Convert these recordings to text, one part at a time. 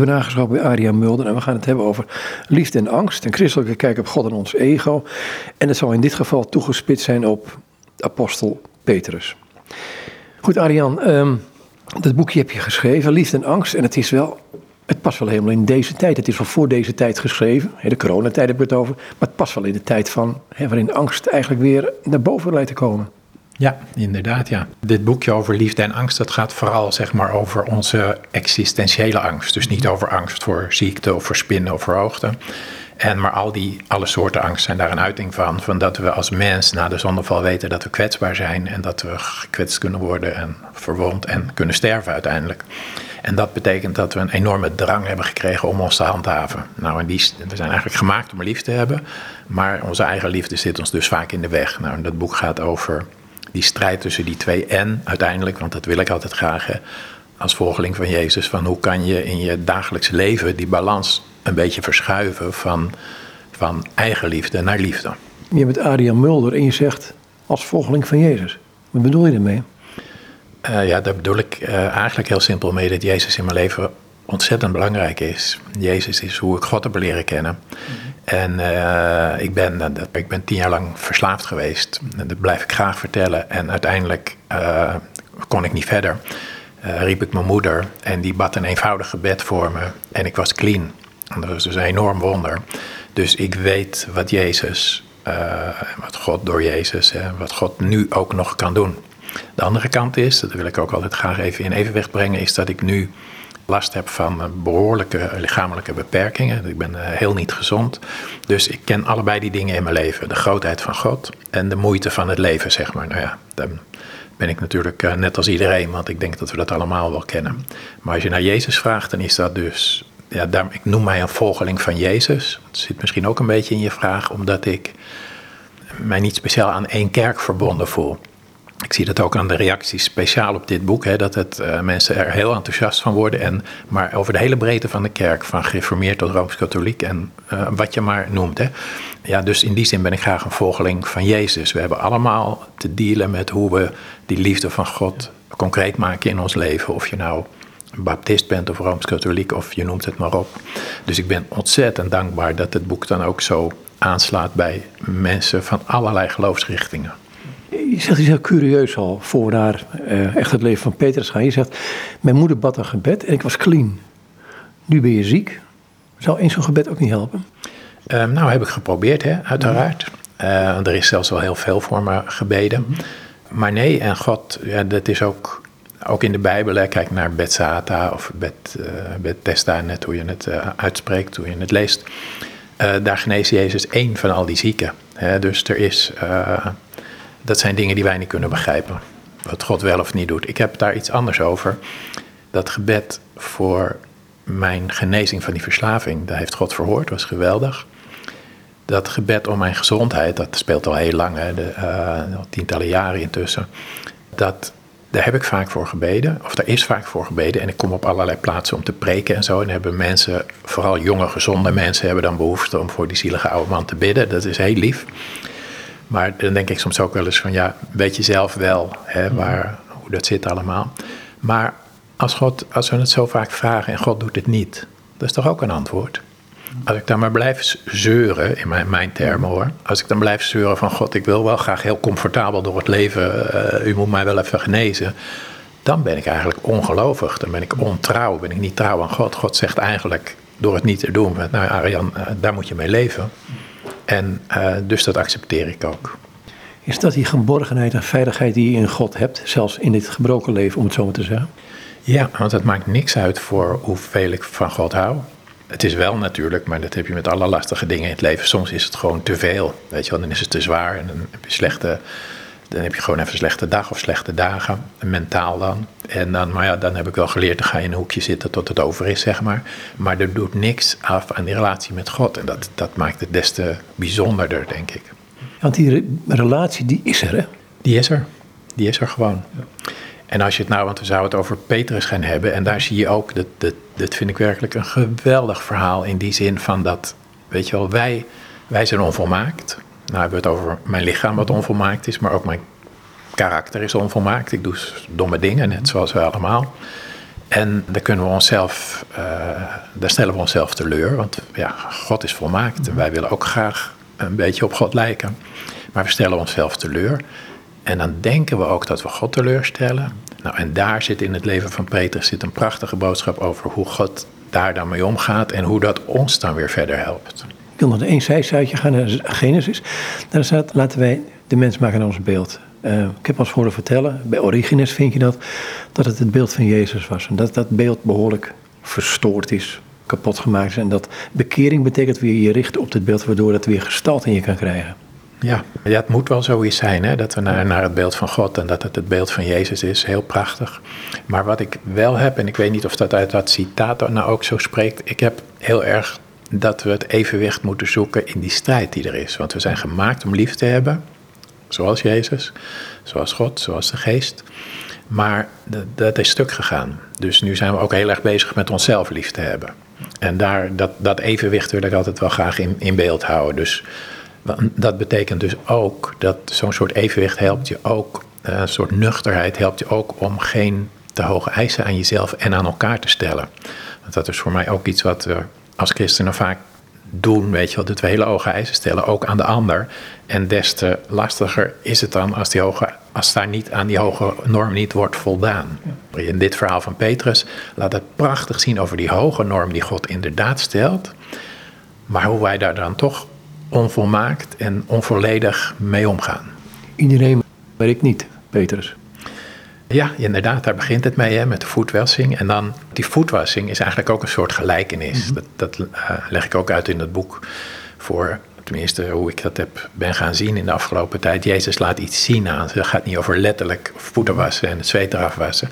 Ik ben aangeschoven bij Aria Mulder en we gaan het hebben over liefde en angst. Een christelijke kijk op God en ons ego. En het zal in dit geval toegespitst zijn op apostel Petrus. Goed, Arian, um, dat boekje heb je geschreven, Liefde en Angst. En het is wel, het past wel helemaal in deze tijd. Het is wel voor deze tijd geschreven. De coronatijd heb ik het over. Maar het past wel in de tijd van, waarin angst eigenlijk weer naar boven lijkt te komen. Ja, inderdaad, ja. Dit boekje over liefde en angst, dat gaat vooral zeg maar over onze existentiële angst. Dus niet over angst voor ziekte of voor spinnen of voor hoogte. En maar al die, alle soorten angst zijn daar een uiting van. Van dat we als mens na de zondeval weten dat we kwetsbaar zijn. En dat we gekwetst kunnen worden en verwond en kunnen sterven uiteindelijk. En dat betekent dat we een enorme drang hebben gekregen om ons te handhaven. Nou, en die, we zijn eigenlijk gemaakt om lief te hebben. Maar onze eigen liefde zit ons dus vaak in de weg. Nou, dat boek gaat over die strijd tussen die twee en uiteindelijk, want dat wil ik altijd graag als volgeling van Jezus, van hoe kan je in je dagelijks leven die balans een beetje verschuiven van, van eigenliefde naar liefde. Je bent Adrian Mulder en je zegt als volgeling van Jezus. Wat bedoel je daarmee? Uh, ja, daar bedoel ik uh, eigenlijk heel simpel mee dat Jezus in mijn leven ontzettend belangrijk is. Jezus is hoe ik God heb leren kennen. En uh, ik, ben, ik ben tien jaar lang verslaafd geweest. Dat blijf ik graag vertellen. En uiteindelijk kon ik niet verder. riep ik mijn moeder en die bad een eenvoudig gebed voor me. En ik was clean. Dat is dus een enorm wonder. Dus ik weet wat Jezus, uh, wat God door Jezus, hè, wat God nu ook nog kan doen. De andere kant is, dat wil ik ook altijd graag even in evenwicht brengen, is dat ik nu last heb van behoorlijke lichamelijke beperkingen. Ik ben eh, heel niet gezond. Dus ik ken allebei die dingen in mijn leven. De grootheid van God en de moeite van het leven, zeg maar. Nou ja, dan ben ik natuurlijk eh, net als iedereen, want ik denk dat we dat allemaal wel kennen. Maar als je naar Jezus vraagt, dan is dat dus ja, daar, ik noem mij een volgeling van Jezus. Dat zit misschien ook een beetje in je vraag, omdat ik mij niet speciaal aan één kerk verbonden voel. Ik zie dat ook aan de reacties speciaal op dit boek, hè, dat het, uh, mensen er heel enthousiast van worden. En, maar over de hele breedte van de kerk, van gereformeerd tot rooms-katholiek en uh, wat je maar noemt. Hè. Ja, dus in die zin ben ik graag een volgeling van Jezus. We hebben allemaal te dealen met hoe we die liefde van God concreet maken in ons leven. Of je nou baptist bent of rooms-katholiek of je noemt het maar op. Dus ik ben ontzettend dankbaar dat het boek dan ook zo aanslaat bij mensen van allerlei geloofsrichtingen. Je zegt iets heel curieus al, voor we naar uh, echt het leven van Petrus gaan. Je zegt, mijn moeder bad een gebed en ik was clean. Nu ben je ziek. Zou één zo'n gebed ook niet helpen? Uh, nou, heb ik geprobeerd, hè, uiteraard. Uh, er is zelfs wel heel veel voor me gebeden. Maar nee, en God, ja, dat is ook ook in de Bijbel, hè, kijk naar Bethsata of Bet, uh, Bethesda, net hoe je het uitspreekt, hoe je het leest. Daar geneest Jezus één van al die zieken. Hè, dus er is, dat zijn dingen die wij niet kunnen begrijpen. Wat God wel of niet doet. Ik heb daar iets anders over. Dat gebed voor mijn genezing van die verslaving, dat heeft God verhoord, was geweldig. Dat gebed om mijn gezondheid, dat speelt al heel lang, hè, de, tientallen jaren intussen. Dat daar heb ik vaak voor gebeden, of daar is vaak voor gebeden. En ik kom op allerlei plaatsen om te preken en zo. En hebben mensen, vooral jonge, gezonde mensen, hebben dan behoefte om voor die zielige oude man te bidden. Dat is heel lief. Maar dan denk ik soms ook wel eens van, ja, weet je zelf wel hè, waar, hoe dat zit allemaal. Maar als, God, als we het zo vaak vragen en God doet het niet, dat is toch ook een antwoord? Als ik dan maar blijf zeuren, in mijn, mijn termen hoor. Als ik dan blijf zeuren van God, ik wil wel graag heel comfortabel door het leven. Uh, u moet mij wel even genezen. Dan ben ik eigenlijk ongelovig. Dan ben ik ontrouw. Ben ik niet trouw aan God. God zegt eigenlijk door het niet te doen. Nou Arjan, uh, daar moet je mee leven. En uh, dus dat accepteer ik ook. Is dat die geborgenheid en veiligheid die je in God hebt, zelfs in dit gebroken leven, om het zo maar te zeggen? Ja, want het maakt niks uit voor hoeveel ik van God hou. Het is wel natuurlijk, maar dat heb je met alle lastige dingen in het leven. Soms is het gewoon te veel. Weet je wel, dan is het te zwaar en dan heb je slechte. Dan heb je gewoon even een slechte dag of slechte dagen, mentaal dan. En dan, maar ja, dan heb ik wel geleerd, dan ga je in een hoekje zitten tot het over is, zeg maar. Maar er doet niks af aan die relatie met God. En dat, dat maakt het des te bijzonderder, denk ik. Want die relatie, die is er, hè? Die is er. Die is er gewoon. Ja. En als je het nou, want we zouden het over Petrus gaan hebben, en daar zie je ook, dat, dat, dat vind ik werkelijk een geweldig verhaal in die zin van dat, weet je wel, wij, wij zijn onvolmaakt. Nou hebben we het over mijn lichaam wat onvolmaakt is, maar ook mijn karakter is onvolmaakt. Ik doe domme dingen, net zoals wij allemaal. En daar kunnen we onszelf, uh, daar stellen we onszelf teleur, want ja, God is volmaakt en wij willen ook graag een beetje op God lijken. Maar we stellen onszelf teleur. En dan denken we ook dat we God teleurstellen. Nou, en daar zit in het leven van Petrus zit een prachtige boodschap over hoe God daar dan mee omgaat en hoe dat ons dan weer verder helpt. Wil één zijstuitje gaan naar Genesis. Daar staat, laten wij de mens maken naar ons beeld. Uh, ik heb ons horen vertellen, bij Origenes vind je dat, dat het het beeld van Jezus was. En dat dat beeld behoorlijk verstoord is, kapot gemaakt is. En dat bekering betekent weer je richt op het beeld, waardoor het weer gestalte in je kan krijgen. Ja, ja het moet wel zoiets zijn, hè? dat we naar, naar het beeld van God en dat het het beeld van Jezus is. Heel prachtig. Maar wat ik wel heb, en ik weet niet of dat uit dat citaat nou ook zo spreekt, ik heb heel erg dat we het evenwicht moeten zoeken in die strijd die er is. Want we zijn gemaakt om lief te hebben, zoals Jezus, zoals God, zoals de Geest. Maar dat is stuk gegaan. Dus nu zijn we ook heel erg bezig met onszelf lief te hebben. En daar, dat, dat evenwicht wil ik altijd wel graag in, in beeld houden. Dus dat betekent dus ook dat zo'n soort evenwicht helpt je ook, eh, een soort nuchterheid helpt je ook om geen te hoge eisen aan jezelf en aan elkaar te stellen. Want dat is voor mij ook iets wat we als christenen vaak doen, weet je wel, dat we hele hoge eisen stellen, ook aan de ander. En des te lastiger is het dan als, die hoge, als daar niet aan die hoge norm niet wordt voldaan. In dit verhaal van Petrus laat het prachtig zien over die hoge norm die God inderdaad stelt. Maar hoe wij daar dan toch onvolmaakt en onvolledig mee omgaan. Iedereen, maar ik niet, Petrus. Ja, inderdaad, daar begint het mee hè, met de voetwassing. En dan, die voetwassing is eigenlijk ook een soort gelijkenis. Mhm. Dat, dat eh, leg ik ook uit in het boek voor, tenminste hoe ik dat heb, ben gaan zien in de afgelopen tijd. Jezus laat iets zien aan. Het gaat niet over letterlijk voeten wassen en het zweet eraf wassen.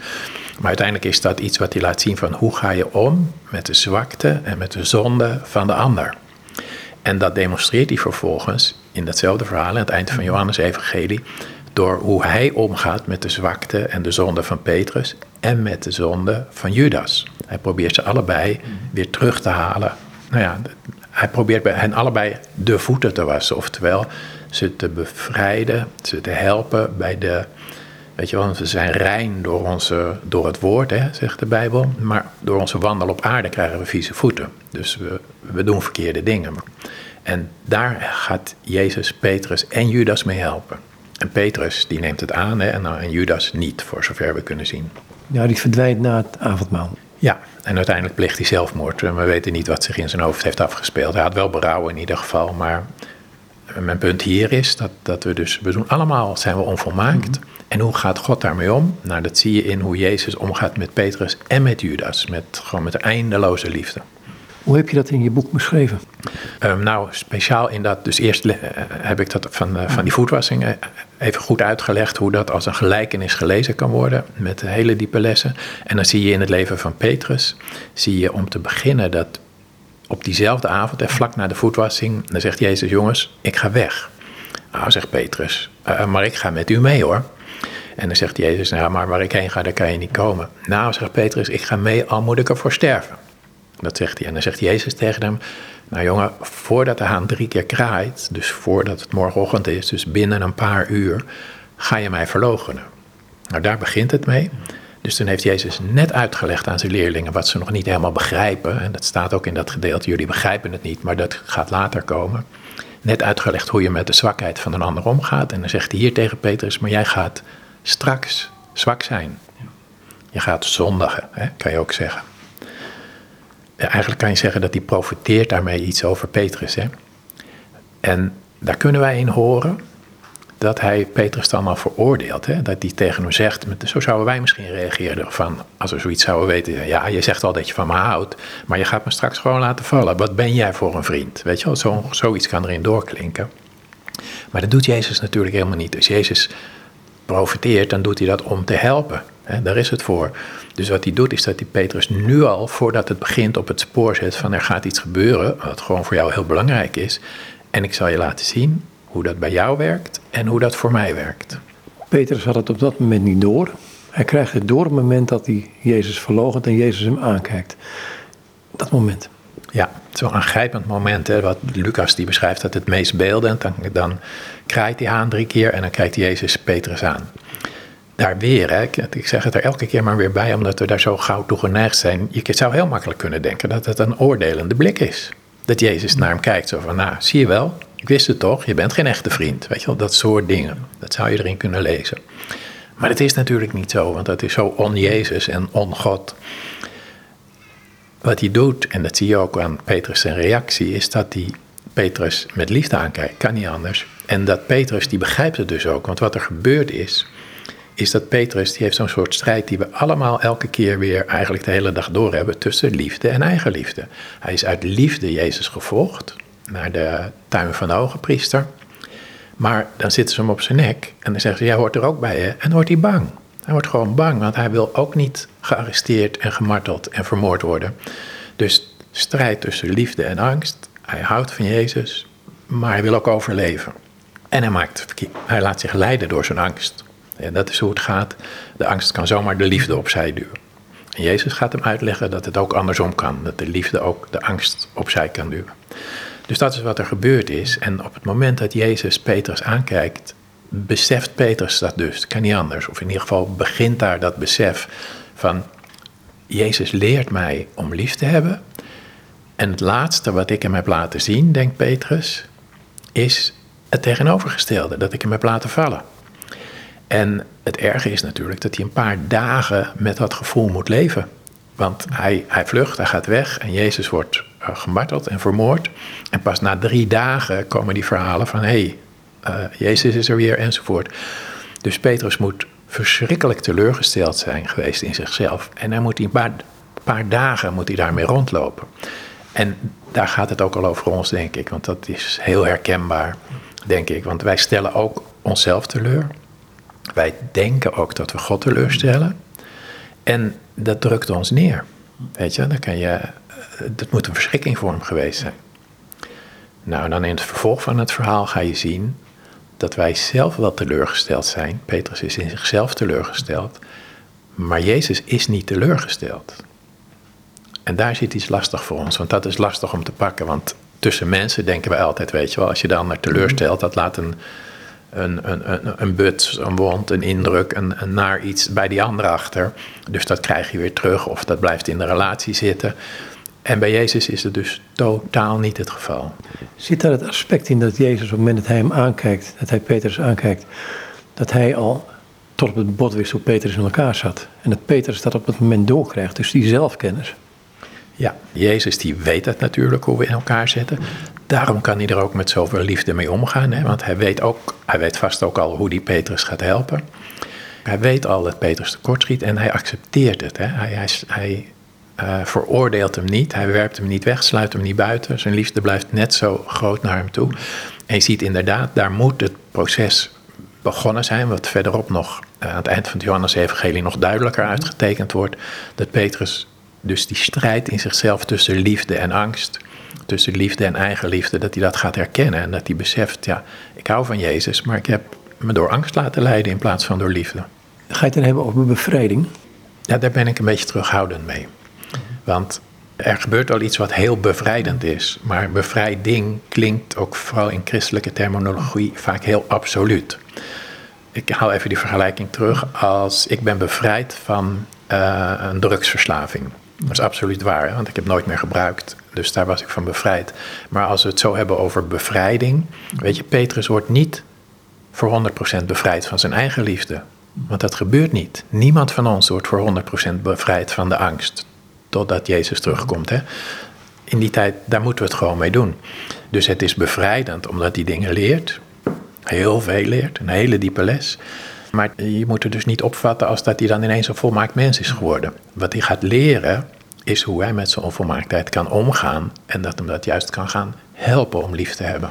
Maar uiteindelijk is dat iets wat hij laat zien van hoe ga je om met de zwakte en met de zonde van de ander. En dat demonstreert hij vervolgens in datzelfde verhaal, aan het eind van Johannes Evangelie, door hoe hij omgaat met de zwakte en de zonde van Petrus en met de zonde van Judas. Hij probeert ze allebei weer terug te halen. Nou ja, hij probeert bij hen allebei de voeten te wassen, oftewel ze te bevrijden, ze te helpen bij de. Weet je wel, we zijn rein door, onze, door het woord, hè, zegt de Bijbel. Maar door onze wandel op aarde krijgen we vieze voeten. Dus we, we doen verkeerde dingen. En daar gaat Jezus, Petrus en Judas mee helpen. En Petrus die neemt het aan hè, en, nou, en Judas niet, voor zover we kunnen zien. Ja, die verdwijnt na het avondmaal. Ja, en uiteindelijk pleegt hij zelfmoord. We weten niet wat zich in zijn hoofd heeft afgespeeld. Hij had wel berouw in ieder geval, maar mijn punt hier is dat, dat we dus, we doen allemaal, zijn we onvolmaakt. Mhm. En hoe gaat God daarmee om? Nou, dat zie je in hoe Jezus omgaat met Petrus en met Judas. Met, gewoon met eindeloze liefde. Hoe heb je dat in je boek beschreven? Um, nou, speciaal in dat, dus eerst uh, heb ik dat van, uh, van die voetwassing even goed uitgelegd hoe dat als een gelijkenis gelezen kan worden met hele diepe lessen. En dan zie je in het leven van Petrus, zie je om te beginnen dat op diezelfde avond en vlak na de voetwassing, dan zegt Jezus, jongens, ik ga weg. Nou, zegt Petrus, maar ik ga met u mee hoor. En dan zegt Jezus, nou, maar waar ik heen ga, daar kan je niet komen. Nou, zegt Petrus, ik ga mee, al moet ik ervoor sterven. Dat zegt hij. En dan zegt Jezus tegen hem: Nou jongen, voordat de haan drie keer kraait, dus voordat het morgenochtend is, dus binnen een paar uur, ga je mij verloochenen. Nou, daar begint het mee. Dus toen heeft Jezus net uitgelegd aan zijn leerlingen wat ze nog niet helemaal begrijpen. En dat staat ook in dat gedeelte. Jullie begrijpen het niet, maar dat gaat later komen. Net uitgelegd hoe je met de zwakheid van een ander omgaat. En dan zegt hij hier tegen Petrus: Maar jij gaat straks zwak zijn. Je gaat zondigen, hè, kan je ook zeggen eigenlijk kan je zeggen dat hij profiteert daarmee iets over Petrus. Hè? En daar kunnen wij in horen dat hij Petrus dan al veroordeelt. Hè? Dat hij tegen hem zegt, zo zouden wij misschien reageren van, als we zoiets zouden weten. Ja, je zegt al dat je van me houdt, maar je gaat me straks gewoon laten vallen. Wat ben jij voor een vriend? Weet je wel, zo, zoiets kan erin doorklinken. Maar dat doet Jezus natuurlijk helemaal niet. Dus Jezus profiteert, dan doet hij dat om te helpen. Daar is het voor. Dus wat hij doet is dat hij Petrus nu al, voordat het begint, op het spoor zet van er gaat iets gebeuren, wat gewoon voor jou heel belangrijk is. En ik zal je laten zien hoe dat bij jou werkt en hoe dat voor mij werkt. Petrus had het op dat moment niet door. Hij krijgt het door op het moment dat hij Jezus verloochent en Jezus hem aankijkt. Dat moment. Ja, zo'n aangrijpend moment. Hè, wat Lucas die beschrijft dat het meest beeldend. Dan, dan kraait hij aan drie keer en dan kijkt Jezus Petrus aan. Daar weer, hè, ik zeg het er elke keer maar weer bij, omdat we daar zo gauw toe geneigd zijn. Je zou heel makkelijk kunnen denken dat het een oordelende blik is. Dat Jezus naar hem kijkt, zo van, nou, zie je wel, ik wist het toch, je bent geen echte vriend. Weet je wel, dat soort dingen. Dat zou je erin kunnen lezen. Maar het is natuurlijk niet zo, want dat is zo on-Jezus en on-God. Wat hij doet, en dat zie je ook aan Petrus zijn reactie, is dat hij Petrus met liefde aankijkt. Kan niet anders. En dat Petrus, die begrijpt het dus ook. Want wat er gebeurd is, is dat Petrus, die heeft zo'n soort strijd die we allemaal elke keer weer eigenlijk de hele dag door hebben tussen liefde en eigenliefde. Hij is uit liefde Jezus gevolgd naar de tuin van de. Maar dan zitten ze hem op zijn nek en dan zeggen ze, jij hoort er ook bij hè? En wordt hij bang. Hij wordt gewoon bang, want hij wil ook niet gearresteerd en gemarteld en vermoord worden. Dus strijd tussen liefde en angst. Hij houdt van Jezus, maar hij wil ook overleven. En hij, maakt, hij laat zich leiden door zijn angst. En dat is hoe het gaat. De angst kan zomaar de liefde opzij duwen. En Jezus gaat hem uitleggen dat het ook andersom kan. Dat de liefde ook de angst opzij kan duwen. Dus dat is wat er gebeurd is. En op het moment dat Jezus Petrus aankijkt, beseft Petrus dat dus. Kan niet anders. Of in ieder geval begint daar dat besef van Jezus leert mij om lief te hebben. En het laatste wat ik hem heb laten zien, denkt Petrus, is het tegenovergestelde, dat ik hem heb laten vallen. En het erge is natuurlijk dat hij een paar dagen met dat gevoel moet leven. Want hij, hij vlucht, hij gaat weg en Jezus wordt uh, gemarteld en vermoord. En pas na drie dagen komen die verhalen van hé, hey, uh, Jezus is er weer enzovoort. Dus Petrus moet verschrikkelijk teleurgesteld zijn geweest in zichzelf. En hij moet een paar, paar dagen moet hij daarmee rondlopen. En daar gaat het ook al over ons, denk ik. Want dat is heel herkenbaar, denk ik. Want wij stellen ook onszelf teleur. Wij denken ook dat we God teleurstellen. En dat drukt ons neer. Weet je, dan kan je, eh, dat moet een verschrikking voor hem geweest zijn. Nou, dan in het vervolg van het verhaal ga je zien dat wij zelf wel teleurgesteld zijn. Petrus is in zichzelf teleurgesteld. Maar Jezus is niet teleurgesteld. En daar zit iets lastig voor ons, want dat is lastig om te pakken. Want tussen mensen denken wij altijd, weet je wel, als je dan naar teleurstelt, dat laat een, een, een, een, een but, een wond, een indruk, een, naar iets bij die ander achter. Dus dat krijg je weer terug of dat blijft in de relatie zitten. En bij Jezus is het dus totaal niet het geval. Zit daar het aspect in dat Jezus op het moment dat hij hem aankijkt, dat hij Petrus aankijkt, dat hij al tot op het bot wist hoe Petrus in elkaar zat. En dat Petrus dat op het moment doorkrijgt, dus die zelfkennis. Ja, Jezus die weet het natuurlijk hoe we in elkaar zitten. Daarom kan hij er ook met zoveel liefde mee omgaan. Hè? Want hij weet, ook, hij weet vast ook al hoe die Petrus gaat helpen. Hij weet al dat Petrus tekortschiet en hij accepteert het. Hè? Hij, hij, uh, veroordeelt hem niet, hij werpt hem niet weg, sluit hem niet buiten. Zijn liefde blijft net zo groot naar hem toe. En je ziet inderdaad, daar moet het proces begonnen zijn, wat verderop nog uh, aan het eind van Johannes-evangelie nog duidelijker uitgetekend wordt. Dat Petrus dus die strijd in zichzelf tussen liefde en angst, tussen liefde en eigenliefde, dat hij dat gaat herkennen en dat hij beseft, ja, ik hou van Jezus, maar ik heb me door angst laten leiden in plaats van door liefde. Ga je het dan hebben over bevrijding? Ja, daar ben ik een beetje terughoudend mee. Want er gebeurt al iets wat heel bevrijdend is, maar bevrijding klinkt ook vooral in christelijke terminologie vaak heel absoluut. Ik haal even die vergelijking terug als ik ben bevrijd van uh, een drugsverslaving. Dat is absoluut waar, want ik heb nooit meer gebruikt. Dus daar was ik van bevrijd. Maar als we het zo hebben over bevrijding. Weet je, Petrus wordt niet voor 100% bevrijd van zijn eigen liefde. Want dat gebeurt niet. Niemand van ons wordt voor 100% bevrijd van de angst. Totdat Jezus terugkomt. Hè? In die tijd, daar moeten we het gewoon mee doen. Dus het is bevrijdend omdat hij dingen leert. Heel veel leert. Een hele diepe les. Maar je moet het dus niet opvatten als dat hij dan ineens een volmaakt mens is geworden. Wat hij gaat leren is hoe hij met zijn onvolmaaktheid kan omgaan en dat hem dat juist kan gaan helpen om lief te hebben.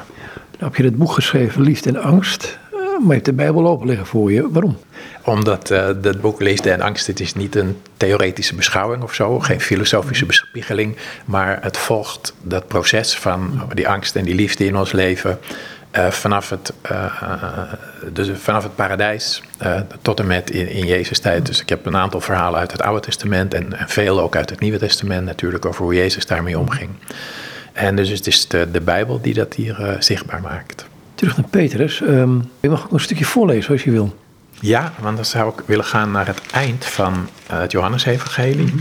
Nou heb je het boek geschreven, Liefde en Angst, eh, maar je hebt de Bijbel open liggen voor je. Waarom? Omdat uh, dat boek Liefde en Angst, het is niet een theoretische beschouwing of zo, geen filosofische bespiegeling, maar het volgt dat proces van die angst en die liefde in ons leven uh, vanaf, het, uh, dus vanaf het paradijs tot en met in, in Jezus tijd. Dus ik heb een aantal verhalen uit het Oude Testament en, en veel ook uit het Nieuwe Testament natuurlijk over hoe Jezus daarmee omging. En dus het is de, de Bijbel die dat hier zichtbaar maakt. Terug naar Petrus. Um, je mag ook een stukje voorlezen als je wil. Ja, want dan zou ik willen gaan naar het eind van het Johannesevangelie.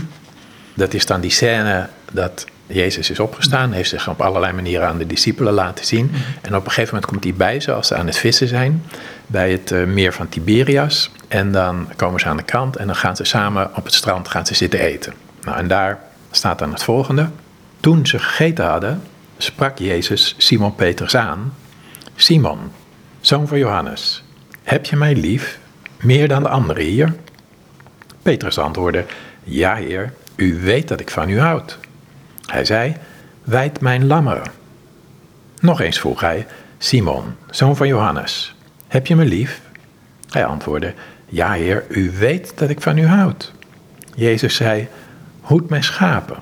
Dat is dan die scène dat Jezus is opgestaan, heeft zich op allerlei manieren aan de discipelen laten zien. En op een gegeven moment komt hij bij ze als ze aan het vissen zijn, bij het uh, meer van Tiberias. En dan komen ze aan de kant en dan gaan ze samen op het strand gaan ze zitten eten. Nou, en daar staat dan het volgende. Toen ze gegeten hadden, sprak Jezus Simon Petrus aan. Simon, zoon van Johannes, heb je mij lief, meer dan de anderen hier? Petrus antwoordde, ja heer, u weet dat ik van u houd. Hij zei, wijd mijn lammeren. Nog eens vroeg hij, Simon, zoon van Johannes, heb je me lief? Hij antwoordde, ja heer, u weet dat ik van u houd. Jezus zei, hoed mijn schapen.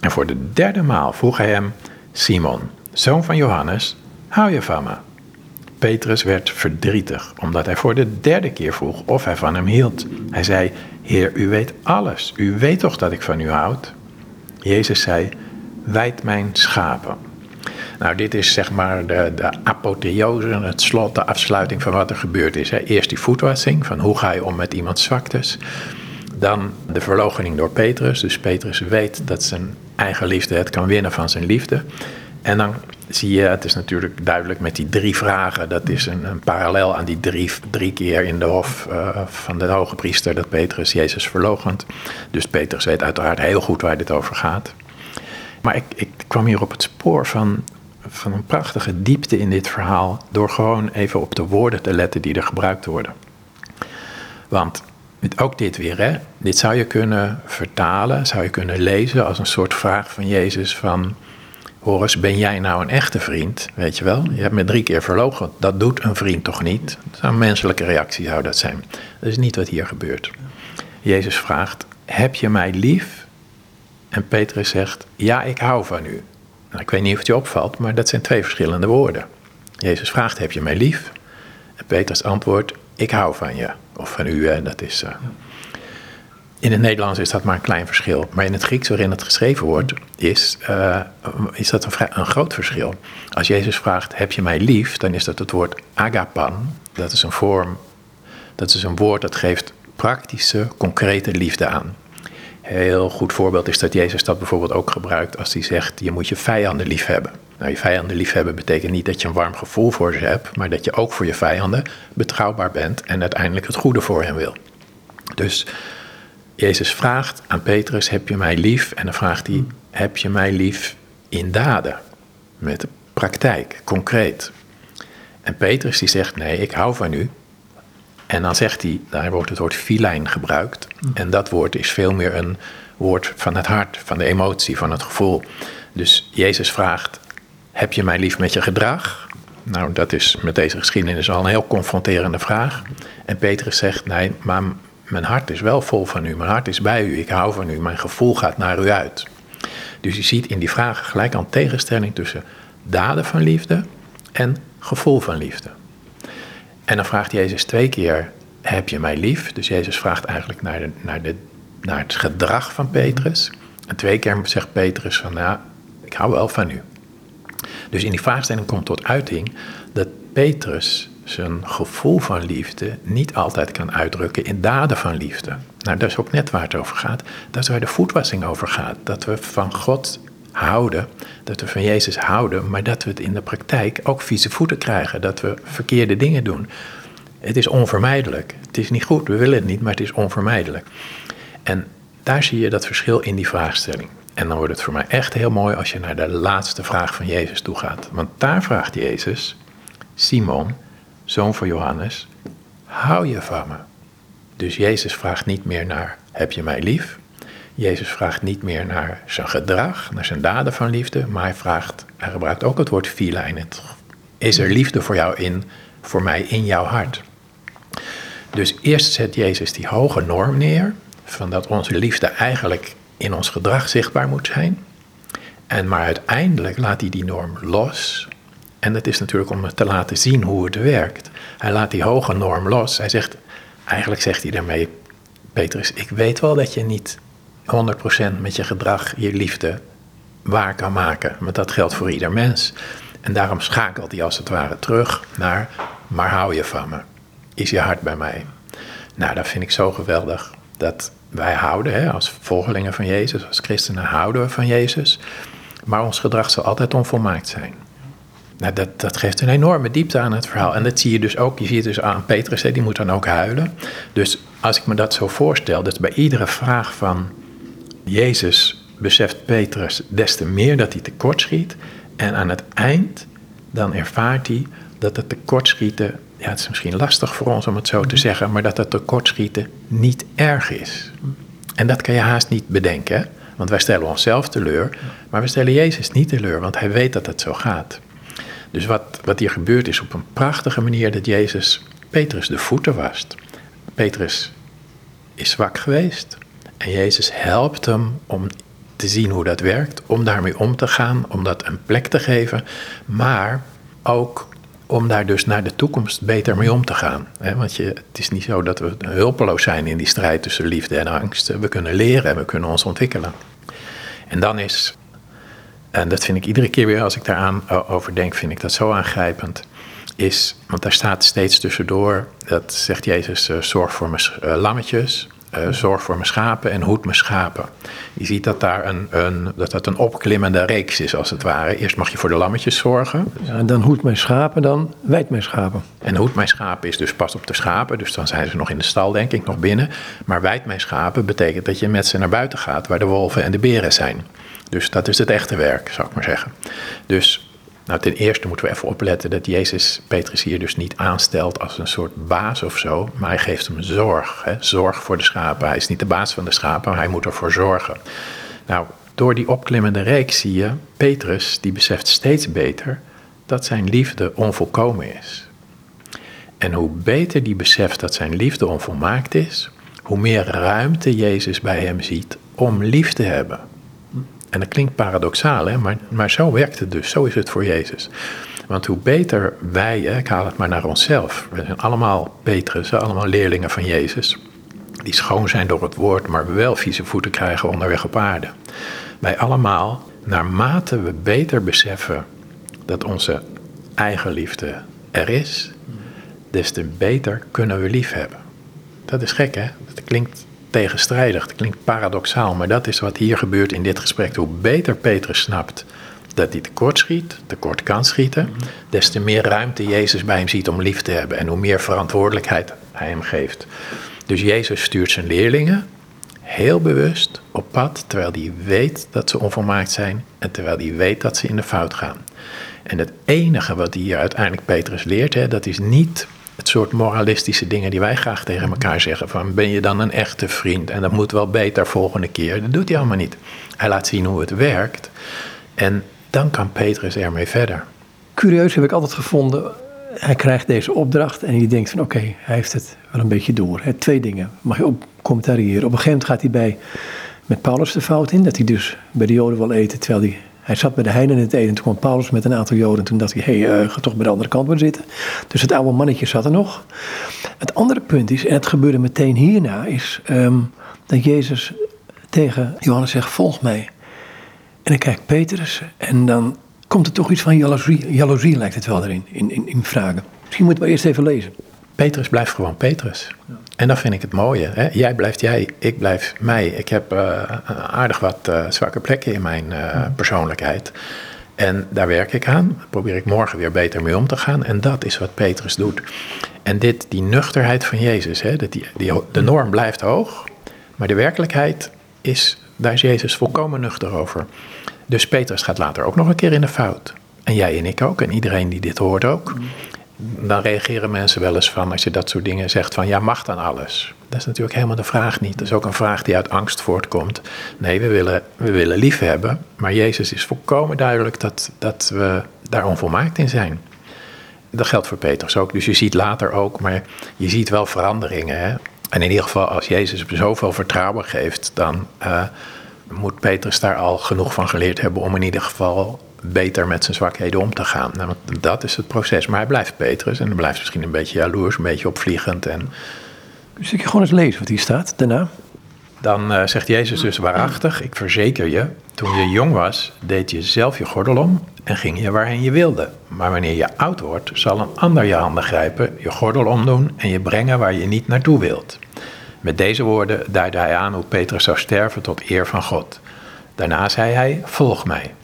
En voor de derde maal vroeg hij hem, Simon, zoon van Johannes, hou je van me? Petrus werd verdrietig, omdat hij voor de derde keer vroeg of hij van hem hield. Hij zei, Heer, u weet alles, u weet toch dat ik van u houd? Jezus zei, wijd mijn schapen. Nou, dit is zeg maar de, de apotheose, het slot, de afsluiting van wat er gebeurd is. Eerst die voetwassing, van hoe ga je om met iemands zwaktes. Dan de verloochening door Petrus. Dus Petrus weet dat zijn eigen liefde het kan winnen van zijn liefde. En dan zie je, het is natuurlijk duidelijk met die drie vragen. Dat is een, een parallel aan die drie, drie keer in de hof uh, van de hoge priester dat Petrus Jezus verlogent. Dus Petrus weet uiteraard heel goed waar dit over gaat. Maar ik, ik kwam hier op het spoor van, van een prachtige diepte in dit verhaal. Door gewoon even op de woorden te letten die er gebruikt worden. Want ook dit weer, hè? Dit zou je kunnen vertalen, zou je kunnen lezen als een soort vraag van Jezus van... Horus, ben jij nou een echte vriend? Weet je wel, je hebt me drie keer verlogen. Dat doet een vriend toch niet? Een menselijke reactie zou dat zijn. Dat is niet wat hier gebeurt. Jezus vraagt, heb je mij lief? En Petrus zegt, ja, ik hou van u. Nou, ik weet niet of het je opvalt, maar dat zijn twee verschillende woorden. Jezus vraagt, heb je mij lief? En Petrus antwoordt, ik hou van je. Of van u, dat is... Uh, in het Nederlands is dat maar een klein verschil. Maar in het Grieks waarin het geschreven wordt, is, uh, is dat een, een groot verschil. Als Jezus vraagt, heb je mij lief? Dan is dat het woord agapan. Dat is een vorm, dat is een woord dat geeft praktische, concrete liefde aan. Heel goed voorbeeld is dat Jezus dat bijvoorbeeld ook gebruikt als hij zegt, je moet je vijanden lief hebben. Nou, je vijanden lief hebben betekent niet dat je een warm gevoel voor ze hebt, maar dat je ook voor je vijanden betrouwbaar bent en uiteindelijk het goede voor hen wil. Dus Jezus vraagt aan Petrus, heb je mij lief? En dan vraagt hij, heb je mij lief in daden? Met de praktijk, concreet. En Petrus die zegt, nee, ik hou van u. En dan zegt hij, daar wordt het woord filijn gebruikt. En dat woord is veel meer een woord van het hart, van de emotie, van het gevoel. Dus Jezus vraagt, heb je mij lief met je gedrag? Nou, dat is met deze geschiedenis al een heel confronterende vraag. En Petrus zegt, nee, maar mijn hart is wel vol van u, mijn hart is bij u, ik hou van u, mijn gevoel gaat naar u uit. Dus je ziet in die vragen gelijk al tegenstelling tussen daden van liefde en gevoel van liefde. En dan vraagt Jezus twee keer, heb je mij lief? Dus Jezus vraagt eigenlijk naar, de, naar, de, naar het gedrag van Petrus. En twee keer zegt Petrus van, nou, ik hou wel van u. Dus in die vraagstelling komt tot uiting dat Petrus zijn gevoel van liefde niet altijd kan uitdrukken in daden van liefde. Nou, dat is ook net waar het over gaat. Dat is waar de voetwassing over gaat. Dat we van God houden, dat we van Jezus houden, maar dat we het in de praktijk ook vieze voeten krijgen. Dat we verkeerde dingen doen. Het is onvermijdelijk. Het is niet goed, we willen het niet, maar het is onvermijdelijk. En daar zie je dat verschil in die vraagstelling. En dan wordt het voor mij echt heel mooi als je naar de laatste vraag van Jezus toe gaat. Want daar vraagt Jezus, Simon, zoon van Johannes, hou je van me? Dus Jezus vraagt niet meer naar, heb je mij lief? Jezus vraagt niet meer naar zijn gedrag, naar zijn daden van liefde, maar hij vraagt, hij gebruikt ook het woord filijn. Is er liefde voor jou in, voor mij in jouw hart? Dus eerst zet Jezus die hoge norm neer, van dat onze liefde eigenlijk in ons gedrag zichtbaar moet zijn. En maar uiteindelijk laat hij die norm los en dat is natuurlijk om te laten zien hoe het werkt. Hij laat die hoge norm los. Hij zegt, eigenlijk zegt hij daarmee, Petrus, ik weet wel dat je niet 100% met je gedrag je liefde waar kan maken. Maar dat geldt voor ieder mens. En daarom schakelt hij als het ware terug naar, maar hou je van me. is je hart bij mij. Nou, dat vind ik zo geweldig. Dat wij houden, hè, als volgelingen van Jezus, als christenen houden we van Jezus. Maar ons gedrag zal altijd onvolmaakt zijn. Nou, dat, dat geeft een enorme diepte aan het verhaal. En dat zie je dus ook, je ziet dus aan Petrus, hè, die moet dan ook huilen. Dus als ik me dat zo voorstel, dat bij iedere vraag van Jezus beseft Petrus des te meer dat hij tekortschiet. En aan het eind, dan ervaart hij dat het tekortschieten, ja het is misschien lastig voor ons om het zo te zeggen, maar dat het tekortschieten niet erg is. En dat kan je haast niet bedenken, want wij stellen onszelf teleur, maar we stellen Jezus niet teleur, want hij weet dat het zo gaat. Dus wat, wat hier gebeurt is op een prachtige manier dat Jezus Petrus de voeten wast. Petrus is zwak geweest en Jezus helpt hem om te zien hoe dat werkt, om daarmee om te gaan, om dat een plek te geven, maar ook om daar dus naar de toekomst beter mee om te gaan. Want je, het is niet zo dat we hulpeloos zijn in die strijd tussen liefde en angst. We kunnen leren en we kunnen ons ontwikkelen. En dan is, en dat vind ik iedere keer weer als ik daaraan over denk, vind ik dat zo aangrijpend. Is, want daar staat steeds tussendoor, dat zegt Jezus, uh, zorg voor mijn uh, lammetjes, uh, zorg voor mijn schapen en hoed mijn schapen. Je ziet dat daar een, een, dat dat een opklimmende reeks is, als het ware. Eerst mag je voor de lammetjes zorgen. Ja, en dan hoed mijn schapen, dan wijd mijn schapen. En hoed mijn schapen is dus pas op de schapen, dus dan zijn ze nog in de stal, denk ik, nog binnen. Maar wijd mijn schapen betekent dat je met ze naar buiten gaat, waar de wolven en de beren zijn. Dus dat is het echte werk, zou ik maar zeggen. Dus nou, ten eerste moeten we even opletten dat Jezus Petrus hier dus niet aanstelt als een soort baas of zo, maar hij geeft hem zorg. Hè? Zorg voor de schapen. Hij is niet de baas van de schapen, maar hij moet ervoor zorgen. Nou, door die opklimmende reeks zie je, Petrus die beseft steeds beter dat zijn liefde onvolkomen is. En hoe beter die beseft dat zijn liefde onvolmaakt is, hoe meer ruimte Jezus bij hem ziet om lief te hebben. En dat klinkt paradoxaal, hè? Maar, maar zo werkt het dus. Zo is het voor Jezus. Want hoe beter wij, hè, ik haal het maar naar onszelf. We zijn allemaal Petrus, allemaal leerlingen van Jezus. Die schoon zijn door het woord, maar wel vieze voeten krijgen onderweg op aarde. Wij allemaal, naarmate we beter beseffen dat onze eigen liefde er is, des te beter kunnen we lief hebben. Dat is gek, hè? Dat klinkt tegenstrijdig, het klinkt paradoxaal, maar dat is wat hier gebeurt in dit gesprek. Hoe beter Petrus snapt dat hij tekort schiet, tekort kan schieten, des te meer ruimte Jezus bij hem ziet om lief te hebben en hoe meer verantwoordelijkheid hij hem geeft. Dus Jezus stuurt zijn leerlingen heel bewust op pad, terwijl hij weet dat ze onvolmaakt zijn en terwijl hij weet dat ze in de fout gaan. En het enige wat hier uiteindelijk Petrus leert, hè, dat is niet het soort moralistische dingen die wij graag tegen elkaar zeggen. Van ben je dan een echte vriend en dat moet wel beter volgende keer. Dat doet hij allemaal niet. Hij laat zien hoe het werkt. En dan kan Petrus ermee verder. Curieus heb ik altijd gevonden. Hij krijgt deze opdracht en je denkt van oké, hij heeft het wel een beetje door. Twee dingen mag je op commentariëren. Op een gegeven moment gaat hij bij met Paulus de fout in. Dat hij dus bij de Joden wil eten terwijl hij hij zat bij de heiden in het eten. Toen kwam Paulus met een aantal joden. Toen dacht hij, hé, hey, uh, ga toch bij de andere kant maar zitten. Dus het oude mannetje zat er nog. Het andere punt is, en het gebeurde meteen hierna, is um, dat Jezus tegen Johannes zegt, volg mij. En dan kijkt Petrus en dan komt er toch iets van jaloezie, jaloezie lijkt het wel erin, in, in, in vragen. Misschien moeten we eerst even lezen. Petrus blijft gewoon Petrus. Ja. En dat vind ik het mooie. Hè? Jij blijft jij, ik blijf mij. Ik heb uh, aardig wat uh, zwakke plekken in mijn uh, persoonlijkheid. En daar werk ik aan. Daar probeer ik morgen weer beter mee om te gaan. En dat is wat Petrus doet. En dit, die nuchterheid van Jezus, hè? Dat die, die, de norm blijft hoog. Maar de werkelijkheid is, daar is Jezus volkomen nuchter over. Dus Petrus gaat later ook nog een keer in de fout. En jij en ik ook. En iedereen die dit hoort ook dan reageren mensen wel eens van, als je dat soort dingen zegt, van ja, mag dan alles? Dat is natuurlijk helemaal de vraag niet. Dat is ook een vraag die uit angst voortkomt. Nee, we willen, we willen lief hebben, maar Jezus is volkomen duidelijk dat, dat we daar onvolmaakt in zijn. Dat geldt voor Petrus ook. Dus je ziet later ook, maar je ziet wel veranderingen. Hè? En in ieder geval, als Jezus zoveel vertrouwen geeft, dan uh, moet Petrus daar al genoeg van geleerd hebben om in ieder geval beter met zijn zwakheden om te gaan. Nou, dat is het proces. Maar hij blijft Petrus en hij blijft misschien een beetje jaloers, een beetje opvliegend. En... Dus ik gewoon eens lezen wat hier staat daarna. dan uh, zegt Jezus dus waarachtig, ik verzeker je, toen je jong was, deed je zelf je gordel om en ging je waarheen je wilde. Maar wanneer je oud wordt, zal een ander je handen grijpen, je gordel omdoen en je brengen waar je niet naartoe wilt. Met deze woorden duidde hij aan hoe Petrus zou sterven tot eer van God. Daarna zei hij: Volg mij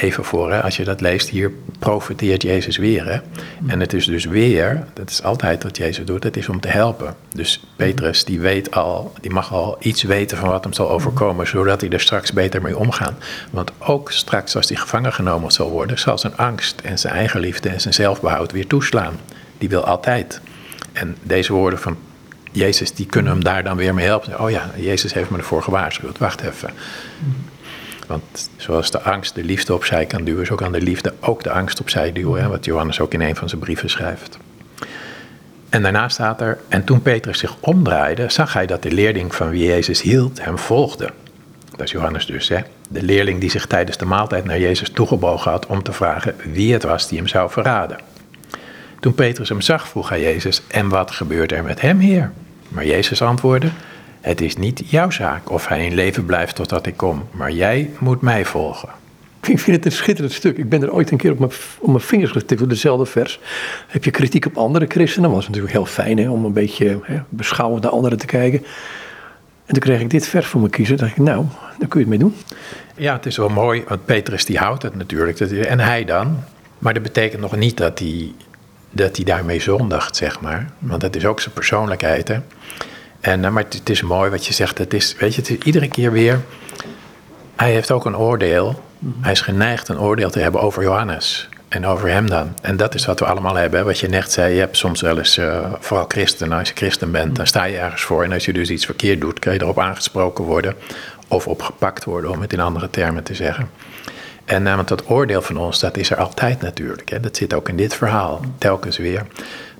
even voor, hè, als je dat leest, hier profiteert Jezus weer. Hè? En het is dus weer, dat is altijd wat Jezus doet, het is om te helpen. Dus Petrus, die weet al, die mag al iets weten van wat hem zal overkomen, zodat hij er straks beter mee omgaat. Want ook straks, als hij gevangen genomen zal worden, zal zijn angst en zijn eigenliefde en zijn zelfbehoud weer toeslaan. Die wil altijd. En deze woorden van Jezus, die kunnen hem daar dan weer mee helpen. Oh ja, Jezus heeft me ervoor gewaarschuwd. Wacht even. Want zoals de angst de liefde opzij kan duwen, zo kan de liefde ook de angst opzij duwen. Hè, wat Johannes ook in een van zijn brieven schrijft. En daarna staat er, en toen Petrus zich omdraaide, zag hij dat de leerling van wie Jezus hield hem volgde. Dat is Johannes dus, hè? de leerling die zich tijdens de maaltijd naar Jezus toegebogen had om te vragen wie het was die hem zou verraden. Toen Petrus hem zag, vroeg hij Jezus, en wat gebeurt er met hem, Heer? Maar Jezus antwoordde, het is niet jouw zaak of hij in leven blijft totdat ik kom, maar jij moet mij volgen. Ik vind het een schitterend stuk. Ik ben er ooit een keer op mijn, op mijn vingers getikt op dezelfde vers. Heb je kritiek op andere christenen? Dat was natuurlijk heel fijn hè, om een beetje hè, beschouwend naar anderen te kijken. En toen kreeg ik dit vers voor me kiezen. dacht ik, nou, daar kun je het mee doen. Ja, het is wel mooi, want Petrus die houdt het natuurlijk. En hij dan. Maar dat betekent nog niet dat hij, dat hij daarmee zondigt, zeg maar. Want dat is ook zijn persoonlijkheid, hè. En, eh, maar het, is mooi wat je zegt. Het is, weet je, het is iedere keer weer. Hij heeft ook een oordeel. Mhm. Hij is geneigd een oordeel te hebben over Johannes. En over hem dan. En dat is wat we allemaal hebben. Wat je net zei, je hebt soms wel eens, uh, vooral christen, als je christen bent, dan sta je ergens voor. En als je dus iets verkeerd doet, kan je erop aangesproken worden. Of opgepakt worden, om het in andere termen te zeggen. En uh, want dat oordeel van ons, dat is er altijd natuurlijk. Hè. Dat zit ook in dit verhaal, telkens weer.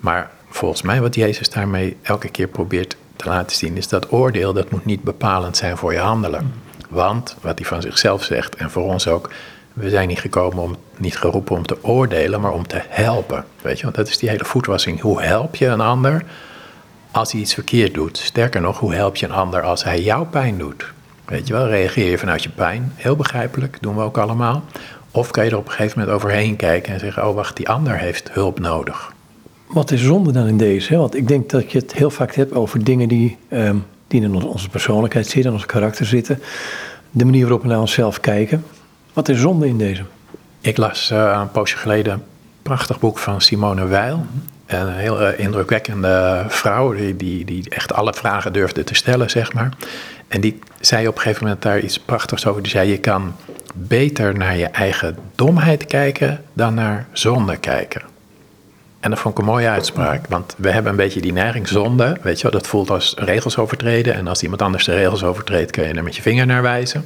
Maar volgens mij wat Jezus daarmee elke keer probeert te laten zien, is dat oordeel, dat moet niet bepalend zijn voor je handelen. Want, wat hij van zichzelf zegt, en voor ons ook, we zijn niet gekomen om, niet geroepen om te oordelen, maar om te helpen. Weet je, want dat is die hele voetwassing. Hoe help je een ander als hij iets verkeerd doet? Sterker nog, hoe help je een ander als hij jouw pijn doet? Weet je wel, reageer je vanuit je pijn? Heel begrijpelijk, doen we ook allemaal. Of kan je er op een gegeven moment overheen kijken en zeggen: Oh, wacht, die ander heeft hulp nodig. Wat is zonde dan in deze? Want ik denk dat je het heel vaak hebt over dingen die, um, die in onze persoonlijkheid zitten, in ons karakter zitten. De manier waarop we naar onszelf kijken. Wat is zonde in deze? Ik las uh, een poosje geleden een prachtig boek van Simone Weil. Een heel uh, indrukwekkende vrouw die, die, die echt alle vragen durfde te stellen, zeg maar. En die zei op een gegeven moment daar iets prachtigs over. Die zei, je kan beter naar je eigen domheid kijken dan naar zonde kijken. En dat vond ik een mooie uitspraak, want we hebben een beetje die neiging zonde, weet je wel, dat voelt als regels overtreden. En als iemand anders de regels overtreedt, kun je er met je vinger naar wijzen.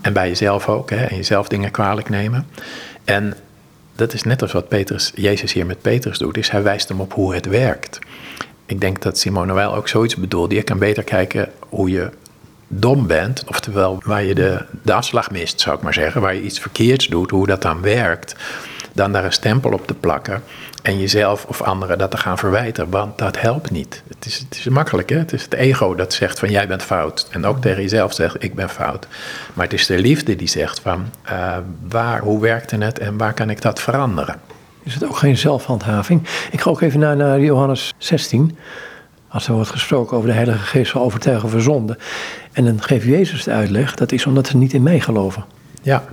En bij jezelf ook, hè, en jezelf dingen kwalijk nemen. En dat is net als wat Petrus, Jezus hier met Petrus doet, is hij wijst hem op hoe het werkt. Ik denk dat Simone Weil ook zoiets bedoelde. Je kan beter kijken hoe je dom bent, oftewel waar je de, de afslag mist, zou ik maar zeggen, waar je iets verkeerds doet, hoe dat dan werkt, dan daar een stempel op te plakken en jezelf of anderen dat te gaan verwijten, want dat helpt niet. Het is, het is makkelijk, hè? Het is het ego dat zegt van jij bent fout. En ook tegen jezelf zegt ik ben fout. Maar het is de liefde die zegt van uh, waar, hoe werkte het en waar kan ik dat veranderen? Is het ook geen zelfhandhaving? Ik ga ook even naar, naar Johannes 16. Als er wordt gesproken over de Heilige Geest zal overtuigen voor zonde. En dan geeft Jezus de uitleg, dat is omdat ze niet in mij geloven. Ja,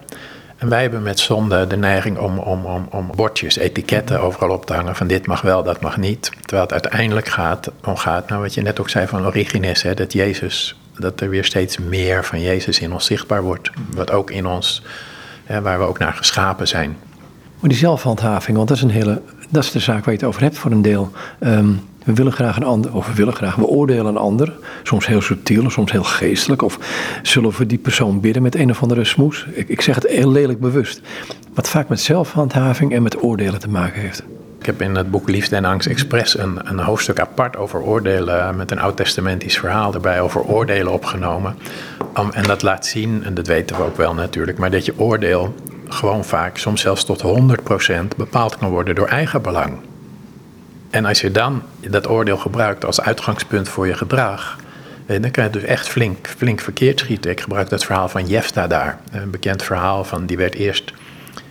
en wij hebben met zonde de neiging om, om, om, om bordjes, etiketten overal op te hangen van dit mag wel, dat mag niet. Terwijl het uiteindelijk gaat om gaat, nou wat je net ook zei van origines, hè, dat Jezus, dat er weer steeds meer van Jezus in ons zichtbaar wordt. Wat ook in ons, hè, waar we ook naar geschapen zijn. Maar die zelfhandhaving, want dat is een hele, dat is de zaak waar je het over hebt voor een deel. Ehm, we willen graag een ander, of we willen graag, we oordelen een ander. Soms heel subtiel, soms heel geestelijk. Of zullen we die persoon bidden met een of andere smoes? Ik, ik zeg het heel lelijk bewust. Wat vaak met zelfhandhaving en met oordelen te maken heeft. Ik heb in het boek Liefde en Angst Express een, een hoofdstuk apart over oordelen. Met een oud-testamentisch verhaal erbij over oordelen opgenomen. en dat laat zien, en dat weten we ook wel natuurlijk, maar dat je oordeel gewoon vaak, soms zelfs tot 100% bepaald kan worden door eigen belang. En als je dan dat oordeel gebruikt als uitgangspunt voor je gedrag, dan kan je dus echt flink, flink verkeerd schieten. Ik gebruik dat verhaal van Jefta daar. Een bekend verhaal van die werd eerst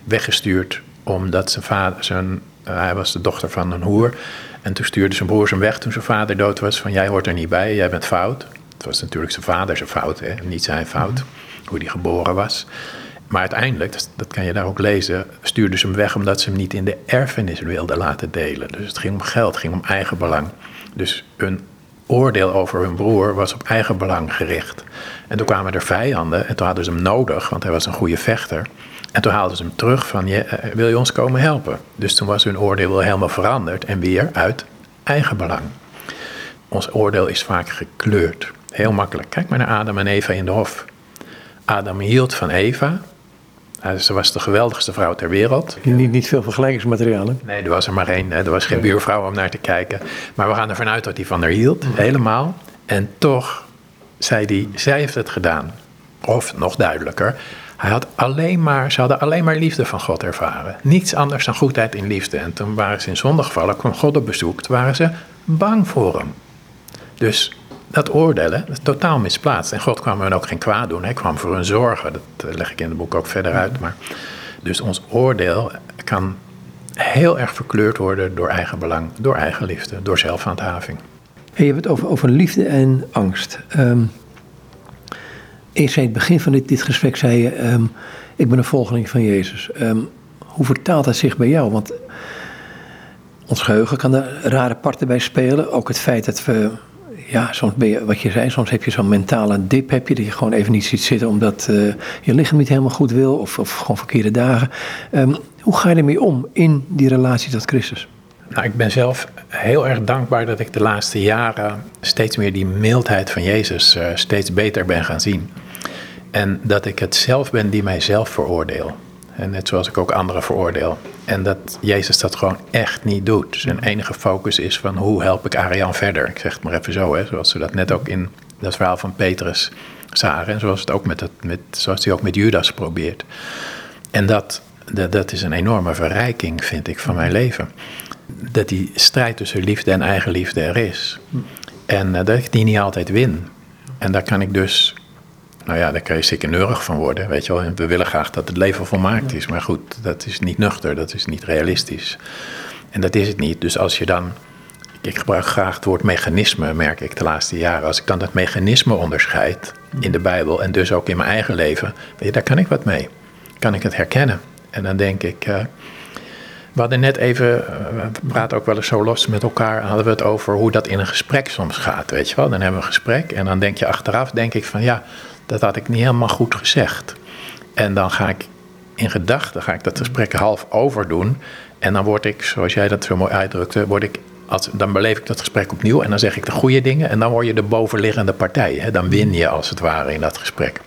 weggestuurd omdat zijn vader, zijn, uh, hij was de dochter van een hoer. En toen stuurde zijn broers hem weg toen zijn vader dood was. Van jij hoort er niet bij, jij bent fout. Het was natuurlijk zijn vader zijn fout, hè? niet zijn fout, hoe hij geboren was. Maar uiteindelijk, dat, dat, kan je daar ook lezen, stuurden ze hem weg omdat ze hem niet in de erfenis wilden laten delen. Dus het ging om geld, het ging om eigen belang. Dus een oordeel over hun broer was op eigen belang gericht. En toen kwamen er vijanden en toen hadden ze hem nodig, want hij was een goede vechter. En toen haalden ze hem terug van, eh, wil je ons komen helpen? Dus toen was hun oordeel wel helemaal veranderd en weer uit eigen belang. Ons oordeel is vaak gekleurd. Heel makkelijk. Kijk maar naar Adam en Eva in de hof. Adam hield van Eva. Ze was de geweldigste vrouw ter wereld. Niet, niet veel vergelijkingsmateriaal, hè? Nee, er was er maar één. Er was geen buurvrouw om naar te kijken. Maar we gaan ervan uit dat hij van haar hield, helemaal. En toch zei hij, zij heeft het gedaan. Of nog duidelijker, hij had alleen maar, ze hadden alleen maar liefde van God ervaren. Niets anders dan goedheid in liefde. En toen waren ze in zonde gevallen, kwam God op bezoek. Toen waren ze bang voor hem. Dus dat oordelen, dat is totaal misplaatst. En God kwam hen ook geen kwaad doen. Hij kwam voor hun zorgen. Dat leg ik in het boek ook verder uit. Maar, dus ons oordeel kan heel erg verkleurd worden door eigen belang, door eigen liefde, door zelfhandhaving. Hey, je hebt het over, over liefde en angst. Um, eerst in het begin van dit, dit gesprek zei je, ehm, ik ben een volgeling van Jezus. Ehm, hoe vertaalt dat zich bij jou? Want ons geheugen kan er rare parten bij spelen. Ook het feit dat we, ja, soms ben je, wat je zei, soms heb je zo'n mentale dip, heb je, dat je gewoon even niet ziet zitten omdat uh, je lichaam niet helemaal goed wil of, of gewoon verkeerde dagen. Um, hoe ga je ermee om in die relatie tot Christus? Nou, ik ben zelf heel erg dankbaar dat ik de laatste jaren steeds meer die mildheid van Jezus uh, steeds beter ben gaan zien. En dat ik het zelf ben die mijzelf veroordeel. En net zoals ik ook anderen veroordeel. En dat Jezus dat gewoon echt niet doet. Zijn enige focus is van hoe help ik Arian verder. Ik zeg het maar even zo, hè, zoals ze dat net ook in dat verhaal van Petrus zagen. En zoals, het ook met het, met, zoals hij ook met Judas probeert. En dat, dat, dat is een enorme verrijking, vind ik, van mijn leven. Dat die strijd tussen liefde en eigenliefde er is. En uh, dat ik die niet altijd win. En daar kan ik dus nou ja, daar kan je zeker neurig van worden, weet je wel. We willen graag dat het leven volmaakt is. Maar goed, dat is niet nuchter, dat is niet realistisch. En dat is het niet. Dus als je dan... Ik gebruik graag het woord mechanisme, merk ik de laatste jaren. Als ik dan dat mechanisme onderscheid in de Bijbel en dus ook in mijn eigen leven, weet je, daar kan ik wat mee. Kan ik het herkennen. En dan denk ik, uh, we hadden net even, uh, we praten ook wel eens zo los met elkaar, hadden we het over hoe dat in een gesprek soms gaat, weet je wel. Dan hebben we een gesprek en dan denk je achteraf, denk ik van ja, dat had ik niet helemaal goed gezegd. En dan ga ik in gedachten ga ik dat gesprek half overdoen. En dan word ik, zoals jij dat zo mooi uitdrukte, word ik, als, dan beleef ik dat gesprek opnieuw en dan zeg ik de goede dingen en dan word je de bovenliggende partij. Hè? Dan win je als het ware in dat gesprek.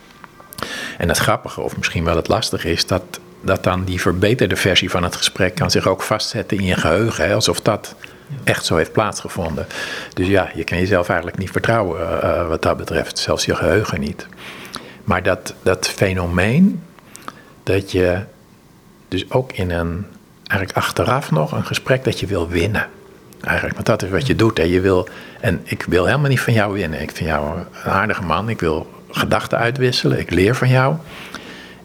En het grappige, of misschien wel het lastige, is dat, dat dan die verbeterde versie van het gesprek kan zich ook vastzetten in je geheugen. Hè? Alsof dat echt zo heeft plaatsgevonden. Dus ja, je kan jezelf eigenlijk niet vertrouwen uh, wat dat betreft, zelfs je geheugen niet. Maar dat, dat fenomeen dat je dus ook in een, eigenlijk achteraf nog een gesprek dat je wil winnen. Eigenlijk, want dat is wat je doet. Hè. Je wil, en ik wil helemaal niet van jou winnen. Ik vind jou een aardige man. Ik wil gedachten uitwisselen. Ik leer van jou.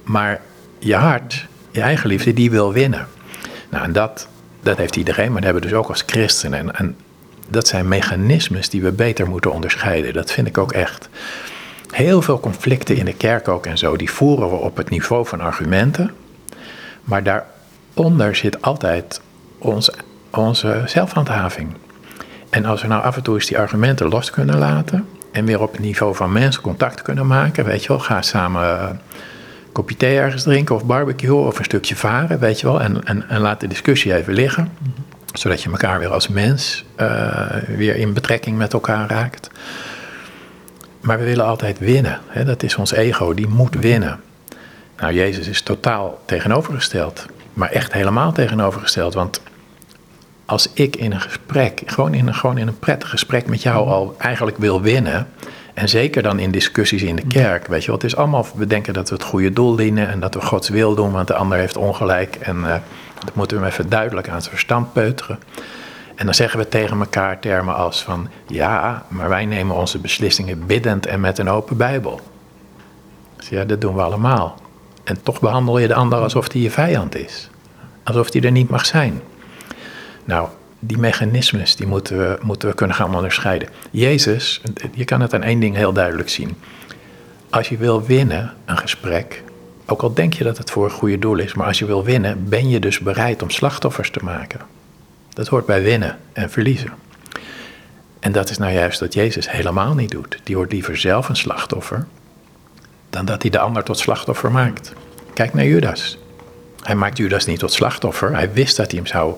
Maar je hart, je eigen liefde, die wil winnen. Nou, en dat, dat heeft iedereen, maar dat hebben we dus ook als christenen. En, dat zijn mechanismes die we beter moeten onderscheiden. Dat vind ik ook echt. Heel veel conflicten in de kerk ook en zo, die voeren we op het niveau van argumenten. Maar daaronder zit altijd ons, onze zelfhandhaving. En als we nou af en toe eens die argumenten los kunnen laten en weer op het niveau van mensen contact kunnen maken, weet je wel, ga samen kopje thee ergens drinken of barbecue of een stukje varen, weet je wel. En, en, en laat de discussie even liggen. Zodat je elkaar weer als mens uh, weer in betrekking met elkaar raakt. Maar we willen altijd winnen. Hè? Dat is ons ego, die moet winnen. Nou, Jezus is totaal tegenovergesteld. Maar echt helemaal tegenovergesteld. Want als ik in een gesprek, gewoon in een, gewoon in een prettig gesprek met jou al eigenlijk wil winnen en zeker dan in discussies in de kerk, weet je wel. Het is allemaal, we denken dat we het goede doel dienen en dat we Gods wil doen, want de ander heeft ongelijk. En uh, dat moeten we hem even duidelijk aan zijn verstand peuteren. En dan zeggen we tegen elkaar termen als van ja, maar wij nemen onze beslissingen biddend en met een open Bijbel. Dus ja, dat doen we allemaal. En toch behandel je de ander alsof hij je vijand is. Alsof hij er niet mag zijn. Nou, die mechanismes die moeten, we, moeten we kunnen gaan onderscheiden. Jezus, je kan het aan één ding heel duidelijk zien. Als je wil winnen, een gesprek, ook al denk je dat het voor een goede doel is, maar als je wil winnen, ben je dus bereid om slachtoffers te maken. Dat hoort bij winnen en verliezen. En dat is nou juist wat Jezus helemaal niet doet. Die wordt liever zelf een slachtoffer dan dat hij de ander tot slachtoffer maakt. Kijk naar Judas. Hij maakt Judas niet tot slachtoffer. Hij wist dat hij hem zou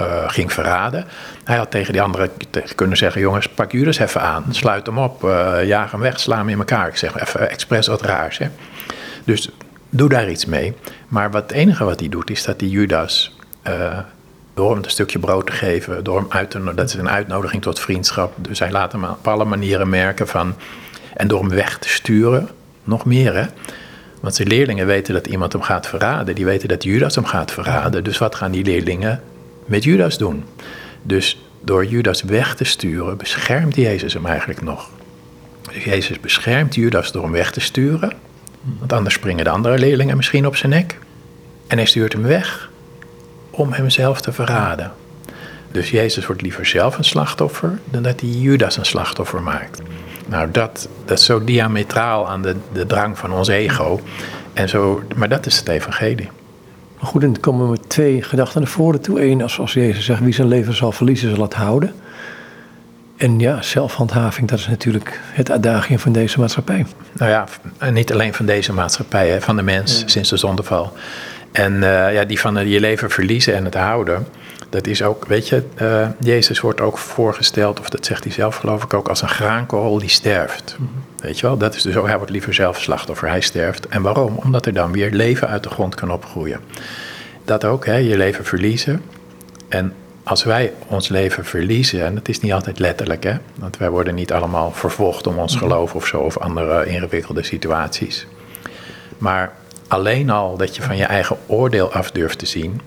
uh, ging verraden. Hij had tegen die anderen kunnen zeggen: jongens, pak Judas even aan, sluit hem op, uh, jaag hem weg, sla hem in elkaar. Ik zeg even expres wat raars. Hè? Dus doe daar iets mee. Maar wat, het enige wat hij doet, is dat hij Judas, uh, door hem een stukje brood te geven, door hem uit dat is een uitnodiging tot vriendschap. Dus hij laat hem op alle manieren merken van. En door hem weg te sturen, nog meer hè. Want zijn leerlingen weten dat iemand hem gaat verraden. Die weten dat Judas hem gaat verraden. Dus wat gaan die leerlingen met Judas doen? Dus door Judas weg te sturen, beschermt Jezus hem eigenlijk nog. Dus Jezus beschermt Judas door hem weg te sturen. Want anders springen de andere leerlingen misschien op zijn nek. En hij stuurt hem weg om hemzelf te verraden. Dus Jezus wordt liever zelf een slachtoffer dan dat hij Judas een slachtoffer maakt. Nou, dat, dat is zo diametraal aan de, de drang van ons ego. En zo, maar dat is het evangelie. Maar goed, dan komen we twee gedachten naar voren toe. Eén, als, als Jezus zegt, wie zijn leven zal verliezen, zal het houden. En ja, zelfhandhaving, dat is natuurlijk het adagium van deze maatschappij. Nou ja, niet alleen van deze maatschappij, hè, van de mens sinds de zondeval. En uh, ja, die van je leven verliezen en het houden, dat is ook, weet je, uh, Jezus wordt ook voorgesteld, of dat zegt hij zelf geloof ik ook, als een graankorrel die sterft. Mm -hmm. Weet je wel, dat is dus ook, hij wordt liever zelf slachtoffer, hij sterft. En waarom? Omdat er dan weer leven uit de grond kan opgroeien. Dat ook, hè, je leven verliezen. En als wij ons leven verliezen, en dat is niet altijd letterlijk, hè, want wij worden niet allemaal vervolgd om ons geloof of zo, of andere ingewikkelde situaties. Maar alleen al dat je van je eigen oordeel af durft te zien,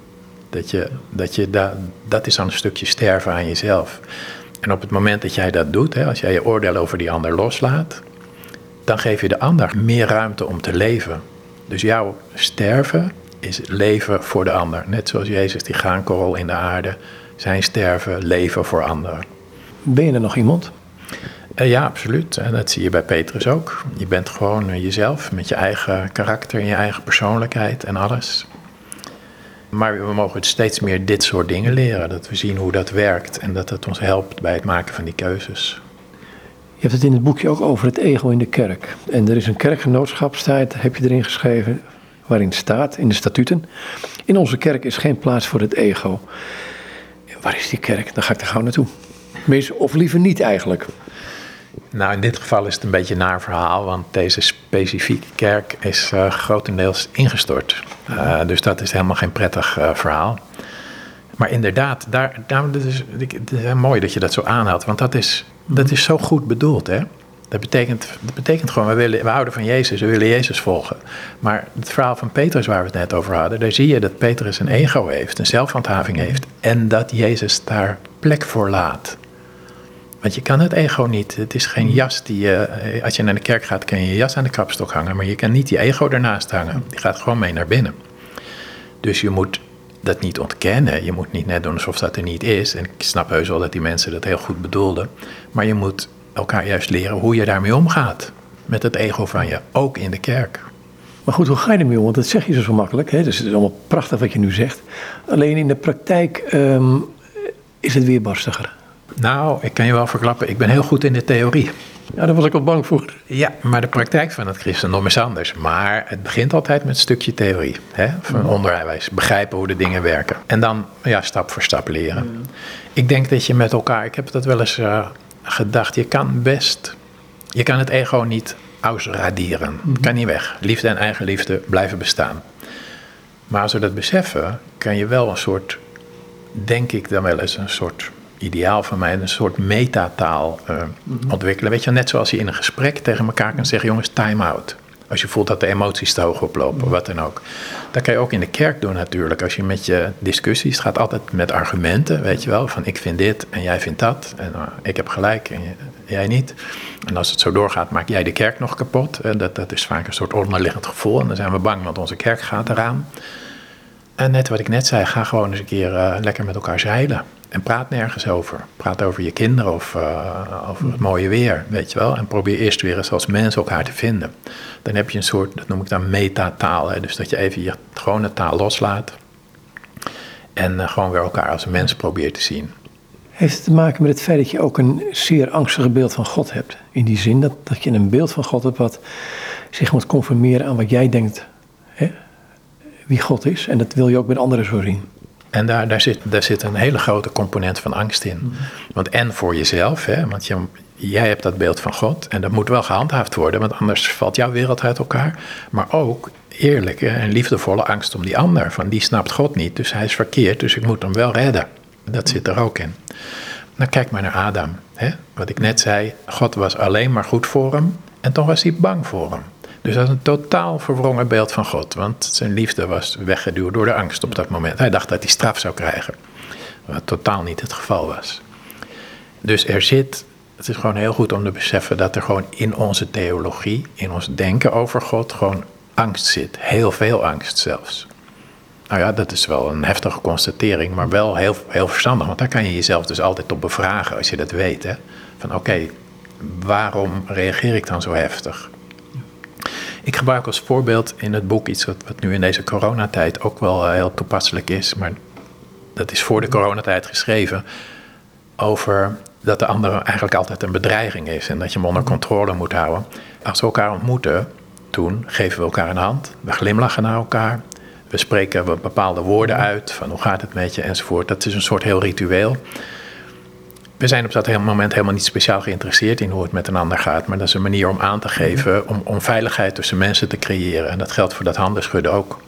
dat, je, dat, je da, dat is dan een stukje sterven aan jezelf. En op het moment dat jij dat doet, hè, als jij je oordeel over die ander loslaat, dan geef je de ander meer ruimte om te leven. Dus jouw sterven is leven voor de ander. Net zoals Jezus die graankorrel in de aarde, zijn sterven, leven voor anderen. Ben je er nog iemand? Uh, ja, absoluut. En dat zie je bij Petrus ook. Je bent gewoon jezelf met je eigen karakter en je eigen persoonlijkheid en alles. Maar we mogen steeds meer dit soort dingen leren. Dat we zien hoe dat werkt en dat het ons helpt bij het maken van die keuzes. Je hebt het in het boekje ook over het ego in de kerk. En er is een kerkgenootschapstijd, heb je erin geschreven, waarin staat in de statuten: In onze kerk is geen plaats voor het ego. En waar is die kerk? Dan ga ik er gauw naartoe. Of liever niet eigenlijk. Nou, in dit geval is het een beetje een naar verhaal, want deze specifieke kerk is uh, grotendeels ingestort. Uh, dus dat is helemaal geen prettig uh, verhaal. Maar inderdaad, daar, daar, dat is, het is mooi dat je dat zo aanhaalt, want dat is, dat is zo goed bedoeld. Hè? Dat, betekent, dat betekent gewoon, we, willen, we houden van Jezus, we willen Jezus volgen. Maar het verhaal van Petrus waar we het net over hadden, daar zie je dat Petrus een ego heeft, een zelfhandhaving heeft. En dat Jezus daar plek voor laat. Want je kan het ego niet. Het is geen jas die je. Als je naar de kerk gaat, kan je je jas aan de kapstok hangen. Maar je kan niet je ego ernaast hangen. Die gaat gewoon mee naar binnen. Dus je moet dat niet ontkennen. Je moet niet net doen alsof dat er niet is. En ik snap heus wel dat die mensen dat heel goed bedoelden. Maar je moet elkaar juist leren hoe je daarmee omgaat. Met het ego van je, ook in de kerk. Maar goed, hoe ga je ermee om? Want dat zeg je zo makkelijk. Hè? Dus het is allemaal prachtig wat je nu zegt. Alleen in de praktijk um, is het weer barstiger. Nou, ik kan je wel verklappen, ik ben heel goed in de theorie. Ja, daar was ik al bang voor. Ja, maar de praktijk van het christendom is anders. Maar het begint altijd met een stukje theorie. Hè, van onderwijs. Begrijpen hoe de dingen werken. En dan ja, stap voor stap leren. Ik denk dat je met elkaar, ik heb dat wel eens uh, gedacht, je kan best, je kan het ego niet ausraderen. Het kan niet weg. Liefde en eigenliefde blijven bestaan. Maar als we dat beseffen, kan je wel een soort, denk ik dan wel eens, een soort ideaal van mij een soort metataal uh, ontwikkelen. Weet je, net zoals je in een gesprek tegen elkaar kan zeggen: jongens, time out. Als je voelt dat de emoties te hoog oplopen, wat dan ook. Dat kan je ook in de kerk doen natuurlijk. Als je met je discussies, het gaat altijd met argumenten, weet je wel. Van ik vind dit en jij vindt dat. En uh, ik heb gelijk en jij niet. En als het zo doorgaat, maak jij de kerk nog kapot. Dat, dat is vaak een soort onderliggend gevoel. En dan zijn we bang, want onze kerk gaat eraan. En net wat ik net zei, ga gewoon eens een keer uh, lekker met elkaar zeilen. En praat nergens over. Praat over je kinderen of uh, over het mooie weer, weet je wel. En probeer eerst weer eens als mensen elkaar te vinden. Dan heb je een soort, dat noem ik dan metataal. Hè? Dus dat je even je gewone taal loslaat. En uh, gewoon weer elkaar als mens probeert te zien. Heeft het te maken met het feit dat je ook een zeer angstige beeld van God hebt? In die zin dat, dat je een beeld van God hebt wat zich moet conformeren aan wat jij denkt hè, wie God is. En dat wil je ook met anderen zo zien. En daar, daar, zit, daar zit een hele grote component van angst in. Mm -hmm. Want en voor jezelf, hè, want je, jij hebt dat beeld van God en dat moet wel gehandhaafd worden, want anders valt jouw wereld uit elkaar. Maar ook eerlijke en liefdevolle angst om die ander. Van die snapt God niet, dus hij is verkeerd, dus ik moet hem wel redden. Dat zit er ook in. Nou, kijk maar naar Adam. Hè? Wat ik net zei, God was alleen maar goed voor hem en toch was hij bang voor hem. Dus dat is een totaal verwrongen beeld van God. Want zijn liefde was weggeduwd door de angst op dat moment. Hij dacht dat hij straf zou krijgen. Wat totaal niet het geval was. Dus er zit, het is gewoon heel goed om te beseffen dat er gewoon in onze theologie, in ons denken over God, gewoon angst zit. Heel veel angst zelfs. Nou ja, dat is wel een heftige constatering, maar wel heel, heel verstandig. Want daar kan je jezelf dus altijd op bevragen als je dat weet. Hè? Van oké, waarom reageer ik dan zo heftig? Ik gebruik als voorbeeld in het boek iets wat, nu in deze coronatijd ook wel heel toepasselijk is, maar dat is voor de coronatijd geschreven, over dat de ander eigenlijk altijd een bedreiging is en dat je hem onder controle moet houden. Als we elkaar ontmoeten, toen geven we elkaar een hand, we glimlachen naar elkaar, we spreken bepaalde woorden uit van hoe gaat het met je enzovoort. Dat is een soort heel ritueel we zijn op dat moment helemaal niet speciaal geïnteresseerd in hoe het met een ander gaat. Maar dat is een manier om aan te geven, om, om veiligheid tussen mensen te creëren. En dat geldt voor dat handenschudden ook.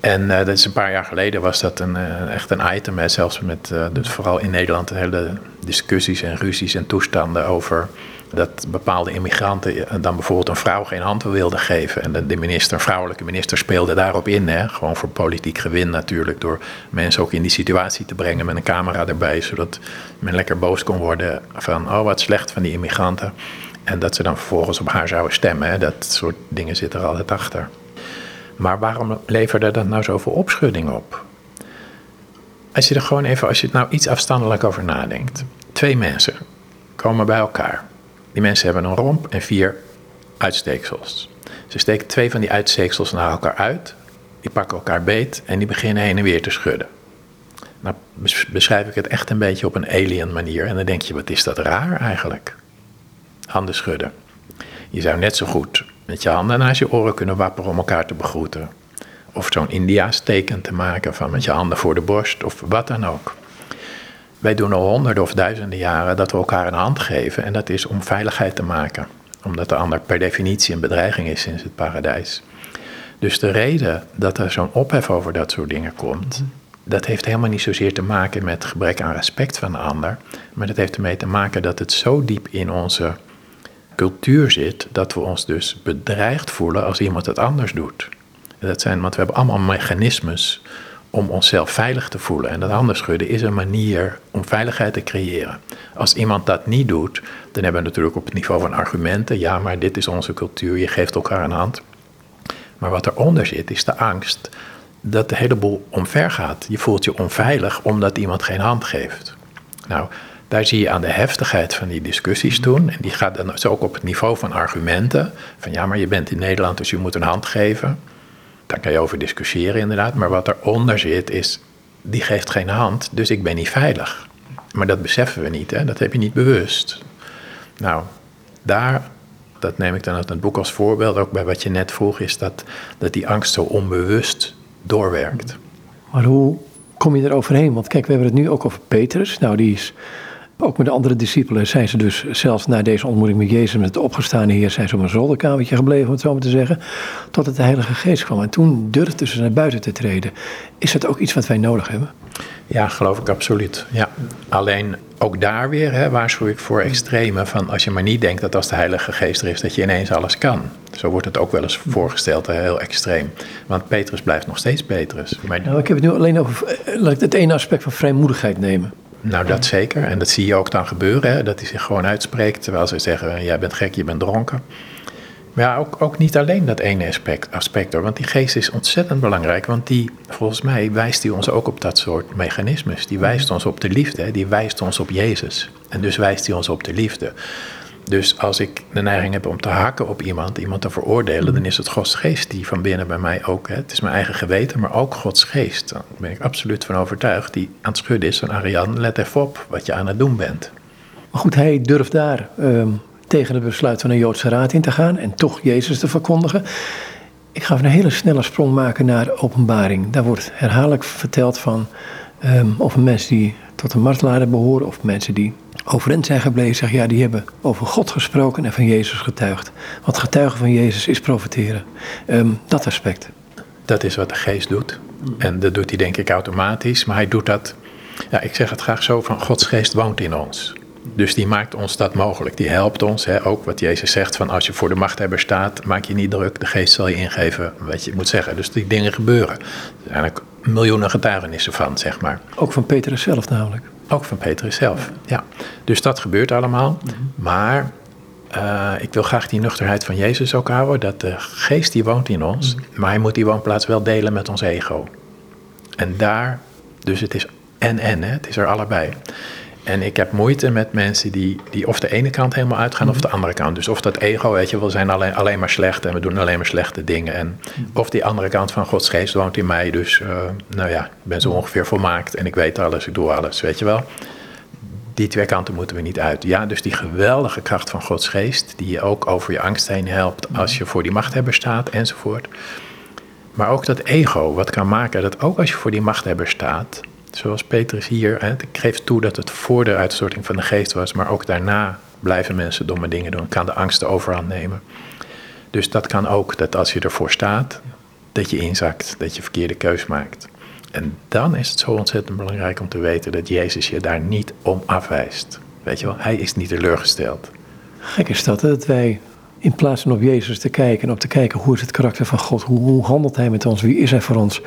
En uh, dat is een paar jaar geleden was dat een, uh, echt een item. Hè, zelfs met, uh, dus vooral in Nederland, hele discussies en ruzies en toestanden over dat bepaalde immigranten dan bijvoorbeeld een vrouw geen hand wilden geven. En de minister, een vrouwelijke minister speelde daarop in. Hè? Gewoon voor politiek gewin natuurlijk. Door mensen ook in die situatie te brengen met een camera erbij. Zodat men lekker boos kon worden van, oh wat slecht van die immigranten. En dat ze dan vervolgens op haar zouden stemmen. Dat soort dingen zitten er altijd achter. Maar waarom leverde dat nou zoveel opschudding op? Als je er gewoon even, als je het nou iets afstandelijk over nadenkt. Twee mensen komen bij elkaar. Die mensen hebben een romp en vier uitsteeksels. Ze steken twee van die uitsteeksels naar elkaar uit. Die pakken elkaar beet en die beginnen heen en weer te schudden. Nou beschrijf ik het echt een beetje op een alien manier. En dan denk je, wat is dat raar eigenlijk? Handen schudden. Je zou net zo goed met je handen naast je oren kunnen wapperen om elkaar te begroeten. Of zo'n Indiaas teken te maken van met je handen voor de borst of wat dan ook. Wij doen al honderden of duizenden jaren dat we elkaar een hand geven en dat is om veiligheid te maken. Omdat de ander per definitie een bedreiging is sinds het paradijs. Dus de reden dat er zo'n ophef over dat soort dingen komt, dat heeft helemaal niet zozeer te maken met gebrek aan respect van de ander, maar dat heeft ermee te maken dat het zo diep in onze cultuur zit dat we ons dus bedreigd voelen als iemand het anders doet. Dat zijn, want we hebben allemaal mechanismes om onszelf veilig te voelen. En dat handen schudden is een manier om veiligheid te creëren. Als iemand dat niet doet, dan hebben we natuurlijk op het niveau van argumenten, ja, maar dit is onze cultuur, je geeft elkaar een hand. Maar wat eronder zit, is de angst dat de hele boel omver gaat. Je voelt je onveilig omdat iemand geen hand geeft. Nou, daar zie je aan de heftigheid van die discussies toen. En die gaat dan dus ook op het niveau van argumenten. Van ja, maar je bent in Nederland, dus je moet een hand geven. Daar kan je over discussiëren inderdaad. Maar wat eronder zit is, die geeft geen hand, dus ik ben niet veilig. Maar dat beseffen we niet, hè? dat heb je niet bewust. Nou, daar, dat neem ik dan uit het boek als voorbeeld, ook bij wat je net vroeg, is dat, dat die angst zo onbewust doorwerkt. Maar hoe kom je er overheen? Want kijk, we hebben het nu ook over Petrus. Nou, die is Ook met de andere discipelen zijn ze dus zelfs na deze ontmoeting met Jezus, met de opgestaande Heer, zijn ze op een zolderkamertje gebleven, om het zo maar te zeggen, totdat de Heilige Geest kwam. En toen durfden ze naar buiten te treden. Is dat ook iets wat wij nodig hebben? Ja, geloof ik absoluut. Ja. Alleen ook daar weer hè, waarschuw ik voor extreme van als je maar niet denkt dat als de Heilige Geest er is, dat je ineens alles kan. Zo wordt het ook wel eens voorgesteld, heel extreem. Want Petrus blijft nog steeds Petrus. Maar... Nou, ik heb het nu alleen over eh, laat ik het ene aspect van vrijmoedigheid nemen. Nou, dat zeker. En dat zie je ook dan gebeuren, hè, dat hij zich gewoon uitspreekt terwijl ze zeggen, jij bent gek, je bent dronken. Maar ja, ook, ook niet alleen dat ene aspect, aspect hoor. Want die geest is ontzettend belangrijk. Want die, volgens mij, wijst hij ons ook op dat soort mechanismes. Die wijst ons op de liefde. Die wijst ons op Jezus. En dus wijst hij ons op de liefde. Dus als ik de neiging heb om te hakken op iemand, iemand te veroordelen, dan is het Gods geest die van binnen bij mij ook. Hè, het is mijn eigen geweten, maar ook Gods geest. Daar ben ik absoluut van overtuigd. Die aan het schudden is van Ariane, let even op wat je aan het doen bent. Maar goed, hij durft daar ehm, tegen het besluit van een Joodse raad in te gaan en toch Jezus te verkondigen. Ik ga even een hele snelle sprong maken naar openbaring. Daar wordt herhaaldelijk verteld van um, over mensen die tot de martelaren behoren of mensen die overeind zijn gebleven. Zeg ja, die hebben over God gesproken en van Jezus getuigd. Want getuigen van Jezus is profiteren. Ehm, dat aspect. Dat is wat de geest doet. En dat doet hij denk ik automatisch. Maar hij doet dat, ja, ik zeg het graag zo, van Gods geest woont in ons. Dus die maakt ons dat mogelijk. Die helpt ons. Hè? Ook wat Jezus zegt: van als je voor de machthebber staat, maak je niet druk. De geest zal je ingeven wat je moet zeggen. Dus die dingen gebeuren. Er zijn ook miljoenen getuigenissen van, zeg maar. Ook van Petrus zelf namelijk. Ook van Petrus zelf, ja. Dus dat gebeurt allemaal. Mhm. Maar uh, ik wil graag die nuchterheid van Jezus ook houden. Dat de geest die woont in ons. Mhm. Maar hij moet die woonplaats wel delen met ons ego. En daar, dus het is en en, hè? het is er allebei. En ik heb moeite met mensen die, die of de ene kant helemaal uitgaan of mhm. de andere kant. Dus of dat ego, weet je, we zijn alleen, alleen maar slecht en we doen alleen maar slechte dingen. En mhm. of die andere kant van Gods geest woont in mij. Dus, uh, nou ja, ik ben zo ongeveer volmaakt en ik weet alles, ik doe alles, weet je wel. Die twee kanten moeten we niet uit. Ja, dus die geweldige kracht van Gods geest, die je ook over je angst heen helpt als je voor die machthebber staat enzovoort. Maar ook dat ego, wat kan maken dat ook als je voor die machthebber staat, zoals Petrus hier, hè, ik geef toe dat het voor de uitstorting van de geest was, maar ook daarna blijven mensen domme dingen doen, kan de angst de overhand nemen. Dus dat kan ook, dat als je ervoor staat, dat je inzakt, dat je verkeerde keus maakt. En dan is het zo ontzettend belangrijk om te weten dat Jezus je daar niet om afwijst. Weet je wel, hij is niet teleurgesteld. Gek is dat, dat wij in plaats van op Jezus te kijken en op te kijken hoe is het karakter van God, hoe, hoe handelt hij met ons, wie is hij voor ons,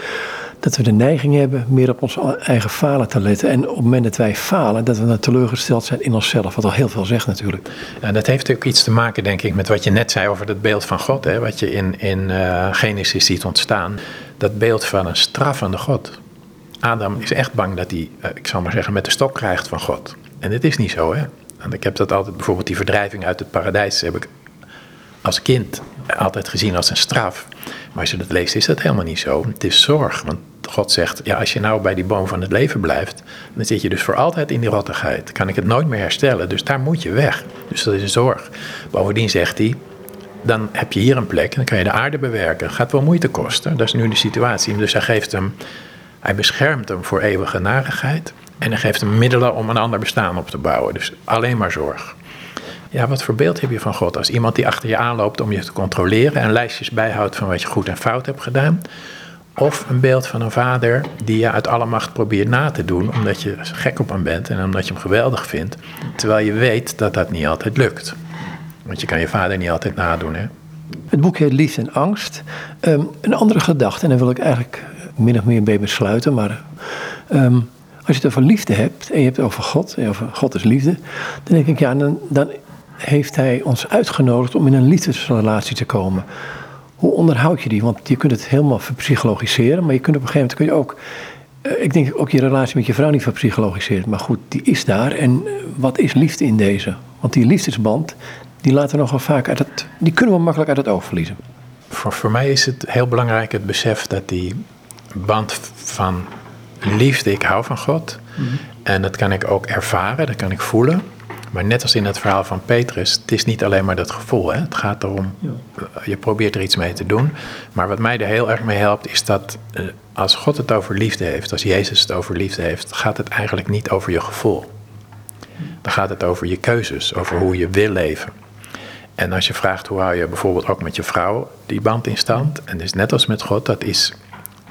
dat we de neiging hebben meer op ons eigen falen te letten. En op het moment dat wij falen, dat we dan teleurgesteld zijn in onszelf. Wat al heel veel zegt natuurlijk. Ja, dat heeft ook iets te maken, denk ik, met wat je net zei over dat beeld van God. Hè, wat je in, in uh, Genesis ziet ontstaan. Dat beeld van een straffende God. Adam is echt bang dat hij, uh, ik zal maar zeggen, met de stok krijgt van God. En dit is niet zo, hè. Want ik heb dat altijd, bijvoorbeeld die verdrijving uit het paradijs, heb ik als kind altijd gezien als een straf. Maar als je dat leest, is dat helemaal niet zo. Het is zorg. Want God zegt, ja, als je nou bij die boom van het leven blijft, dan zit je dus voor altijd in die rottigheid. Kan ik het nooit meer herstellen, dus daar moet je weg. Dus dat is een zorg. Bovendien zegt hij, dan heb je hier een plek en dan kan je de aarde bewerken. Gaat wel moeite kosten, dat is nu de situatie. Dus hij geeft hem, hij beschermt hem voor eeuwige narigheid. En hij geeft hem middelen om een ander bestaan op te bouwen. Dus alleen maar zorg. Ja, wat voor beeld heb je van God? Als iemand die achter je aanloopt om je te controleren en lijstjes bijhoudt van wat je goed en fout hebt gedaan. Of een beeld van een vader die je uit alle macht probeert na te doen, omdat je gek op hem bent en omdat je hem geweldig vindt, terwijl je weet dat dat niet altijd lukt. Want je kan je vader niet altijd nadoen. Hè? Het boek heet Liefde en Angst. Um, een andere gedachte, en daar wil ik eigenlijk min of meer bij besluiten, maar um, als je het over liefde hebt en je hebt het over God, en over God is liefde, dan denk ik, ja, dan, dan heeft hij ons uitgenodigd om in een liefdesrelatie te komen. Hoe onderhoud je die? Want je kunt het helemaal verpsychologiseren, maar je kunt op een gegeven moment kun je ook. Eh, ik denk ook je relatie met je vrouw niet verpsychologiseren. Maar goed, die is daar. En eh, wat is liefde in deze? Want die liefdesband, die laten we nogal vaak uit het. Die kunnen we makkelijk uit het oog verliezen. Voor, voor mij is het heel belangrijk het besef dat die band van liefde, ik hou van God. Mhm. En dat kan ik ook ervaren, dat kan ik voelen. Maar net als in het verhaal van Petrus, het is niet alleen maar dat gevoel. Hè? Het gaat erom, je probeert er iets mee te doen. Maar wat mij er heel erg mee helpt, is dat eh, als God het over liefde heeft, als Jezus het over liefde heeft, gaat het eigenlijk niet over je gevoel. Dan dan gaat het over je keuzes, over hoe je wil leven. En als je vraagt hoe hou je bijvoorbeeld ook met je vrouw die band in stand, en dus net als met God, dat is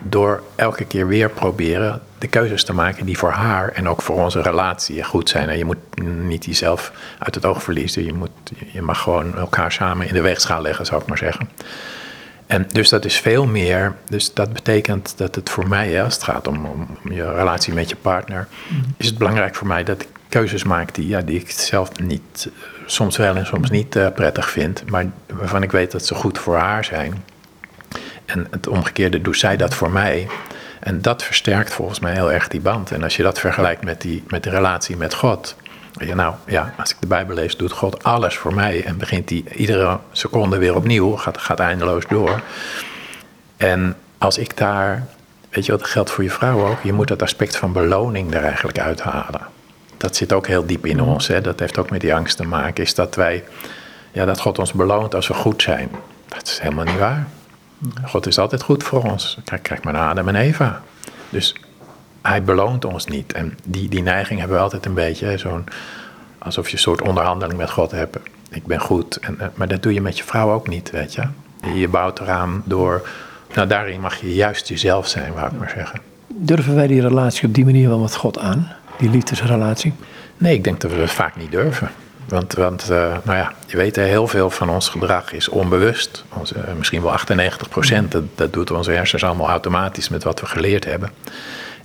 door elke keer weer proberen de keuzes te maken die voor haar en ook voor onze relatie goed zijn. En je moet niet jezelf uit het oog verliezen. Je, moet, je mag gewoon elkaar samen in de weegschaal leggen, zou ik maar zeggen. En dus dat is veel meer. Dus dat betekent dat het voor mij, als het gaat om, je relatie met je partner, is het belangrijk voor mij dat ik keuzes maak die, ja, die ik zelf niet, eh, soms wel en soms niet uh, prettig vind, maar waarvan ik weet dat ze goed voor haar zijn. En het omgekeerde doet zij dat voor mij. En dat versterkt volgens mij heel erg die band. En als je dat vergelijkt met, die, met de relatie met God. Ja, nou ja, als ik de Bijbel lees, doet God alles voor mij. En begint hij iedere seconde weer opnieuw. Gaat, gaat eindeloos door. En als ik daar. Weet je wat, dat geldt voor je vrouw ook. Je moet dat aspect van beloning er eigenlijk uithalen. Dat zit ook heel diep in ons. Hè. Dat heeft ook met die angst te maken. Is dat wij. Ja, dat God ons beloont als we goed zijn. Dat is helemaal niet waar. God is altijd goed voor ons. Kijk, kijk maar naar Adam en Eva. Dus hij beloont ons niet. En die, die neiging hebben we altijd een beetje. Zo'n, alsof je een soort onderhandeling met God hebt. Ik ben goed. En, eh, maar dat doe je met je vrouw ook niet, weet je. Je bouwt eraan door... Nou, daarin mag je juist jezelf zijn, wou ik maar zeggen. Durven wij die relatie op die manier wel met God aan? Die liefdesrelatie? Nee, ik denk dat we dat vaak niet durven. Want, want uh, nou ja, je weet, heel veel van ons gedrag is onbewust. Onze, uh, misschien wel 98 procent. Dat, dat doet onze hersens allemaal automatisch met wat we geleerd hebben.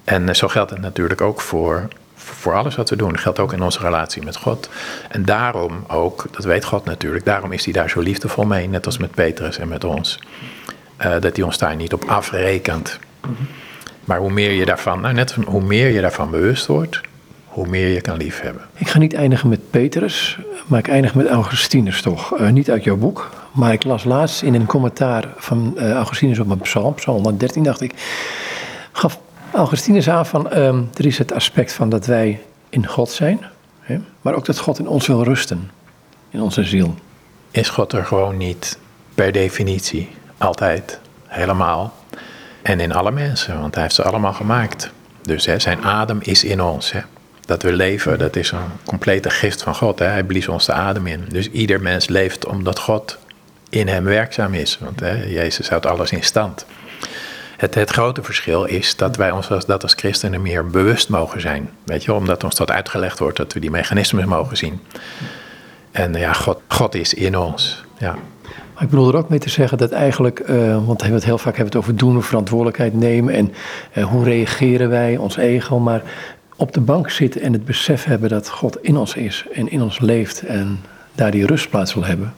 En uh, zo geldt het natuurlijk ook voor, voor alles wat we doen. Dat geldt ook in onze relatie met God. En daarom ook, dat weet God natuurlijk, daarom is hij daar zo liefdevol mee. Net als met Petrus en met ons. dat hij ons daar niet op afrekent. Maar hoe meer je daarvan, nou net hoe meer je daarvan bewust wordt, hoe meer je kan liefhebben. Ik ga niet eindigen met Petrus, maar ik eindig met Augustinus toch. Uh, niet uit jouw boek, maar ik las laatst in een commentaar van uh, Augustinus op een psalm, psalm 113 dacht ik, gaf Augustinus aan van uh, er is het aspect van dat wij in God zijn, hè, maar ook dat God in ons wil rusten, in onze ziel. Is God er gewoon niet per definitie, altijd, helemaal en in alle mensen, want hij heeft ze allemaal gemaakt. Dus hè, zijn adem is in ons. Hè dat we leven, dat is een complete gift van God. Hè? Hij blies ons de adem in. Dus ieder mens leeft omdat God in hem werkzaam is. Want hè, Jezus houdt alles in stand. Het, het, grote verschil is dat wij ons als, dat als christenen meer bewust mogen zijn. Weet je, omdat ons dat uitgelegd wordt, dat we die mechanismen mogen zien. En ja, God, God is in ons. Ja. Ik bedoel er ook mee te zeggen dat eigenlijk, uh, want we het heel vaak hebben het over doen, verantwoordelijkheid nemen en uh, hoe reageren wij, ons ego. Maar op de bank zitten en het besef hebben dat God in ons is en in ons leeft en daar die rustplaats wil hebben.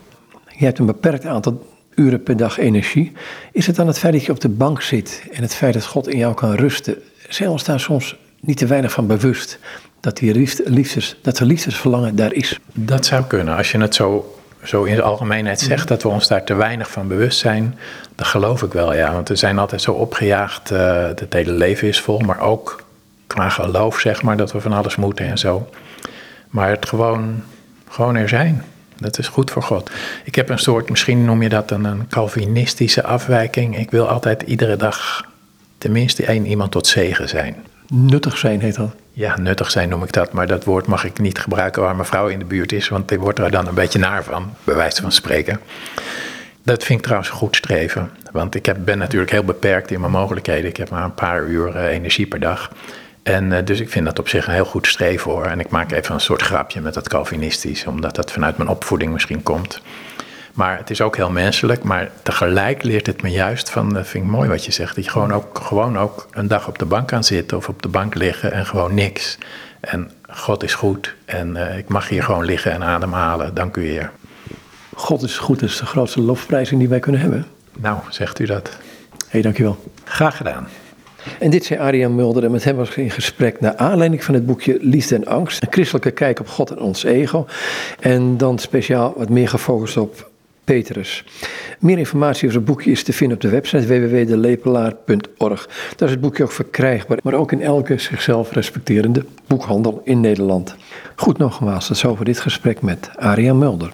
Je hebt een beperkt aantal uren per dag energie. Is het dan het feit dat je op de bank zit en het feit dat God in jou kan rusten, zijn ons daar soms niet te weinig van bewust dat, die liefdes, dat de liefdesverlangen daar is? Dat zou kunnen. Als je het zo, zo in de algemeenheid zegt, dat we ons daar te weinig van bewust zijn, dat geloof ik wel, ja. Want we zijn altijd zo opgejaagd, uh, het hele leven is vol, maar ook qua geloof, zeg maar, dat we van alles moeten en zo. Maar het gewoon, gewoon er zijn. Dat is goed voor God. Ik heb een soort, misschien noem je dat een, een Calvinistische afwijking. Ik wil altijd iedere dag tenminste één iemand tot zegen zijn. Nuttig zijn heet dat? Ja, nuttig zijn noem ik dat. Maar dat woord mag ik niet gebruiken waar mijn vrouw in de buurt is. Want die wordt er dan een beetje naar van, bij wijze van spreken. Dat vind ik trouwens goed streven. Want ik heb, ben natuurlijk heel beperkt in mijn mogelijkheden. Ik heb maar een paar uur uh, energie per dag. En uh, dus ik vind dat op zich een heel goed streven hoor. En ik maak even een soort grapje met dat Calvinistisch, omdat dat vanuit mijn opvoeding misschien komt. Maar het is ook heel menselijk, maar tegelijk leert het me juist van, dat vind ik mooi wat je zegt, dat je gewoon ook, gewoon ook een dag op de bank kan zitten of op de bank liggen en gewoon niks. En God is goed en uh, ik mag hier gewoon liggen en ademhalen, dank u Heer. God is goed, dat is de grootste lofprijzing die wij kunnen hebben. Nou, zegt u dat. Hé, hey, dankjewel. Graag gedaan. En dit zei Arian Mulder en met hem was ik in gesprek naar aanleiding van het boekje Liefde en Angst. Een christelijke kijk op God en ons ego. En dan speciaal wat meer gefocust op Petrus. Meer informatie over het boekje is te vinden op de website www.delepelaar.org. Daar is het boekje ook verkrijgbaar, maar ook in elke zichzelf respecterende boekhandel in Nederland. Goed nogmaals, dat is over dit gesprek met Arian Mulder.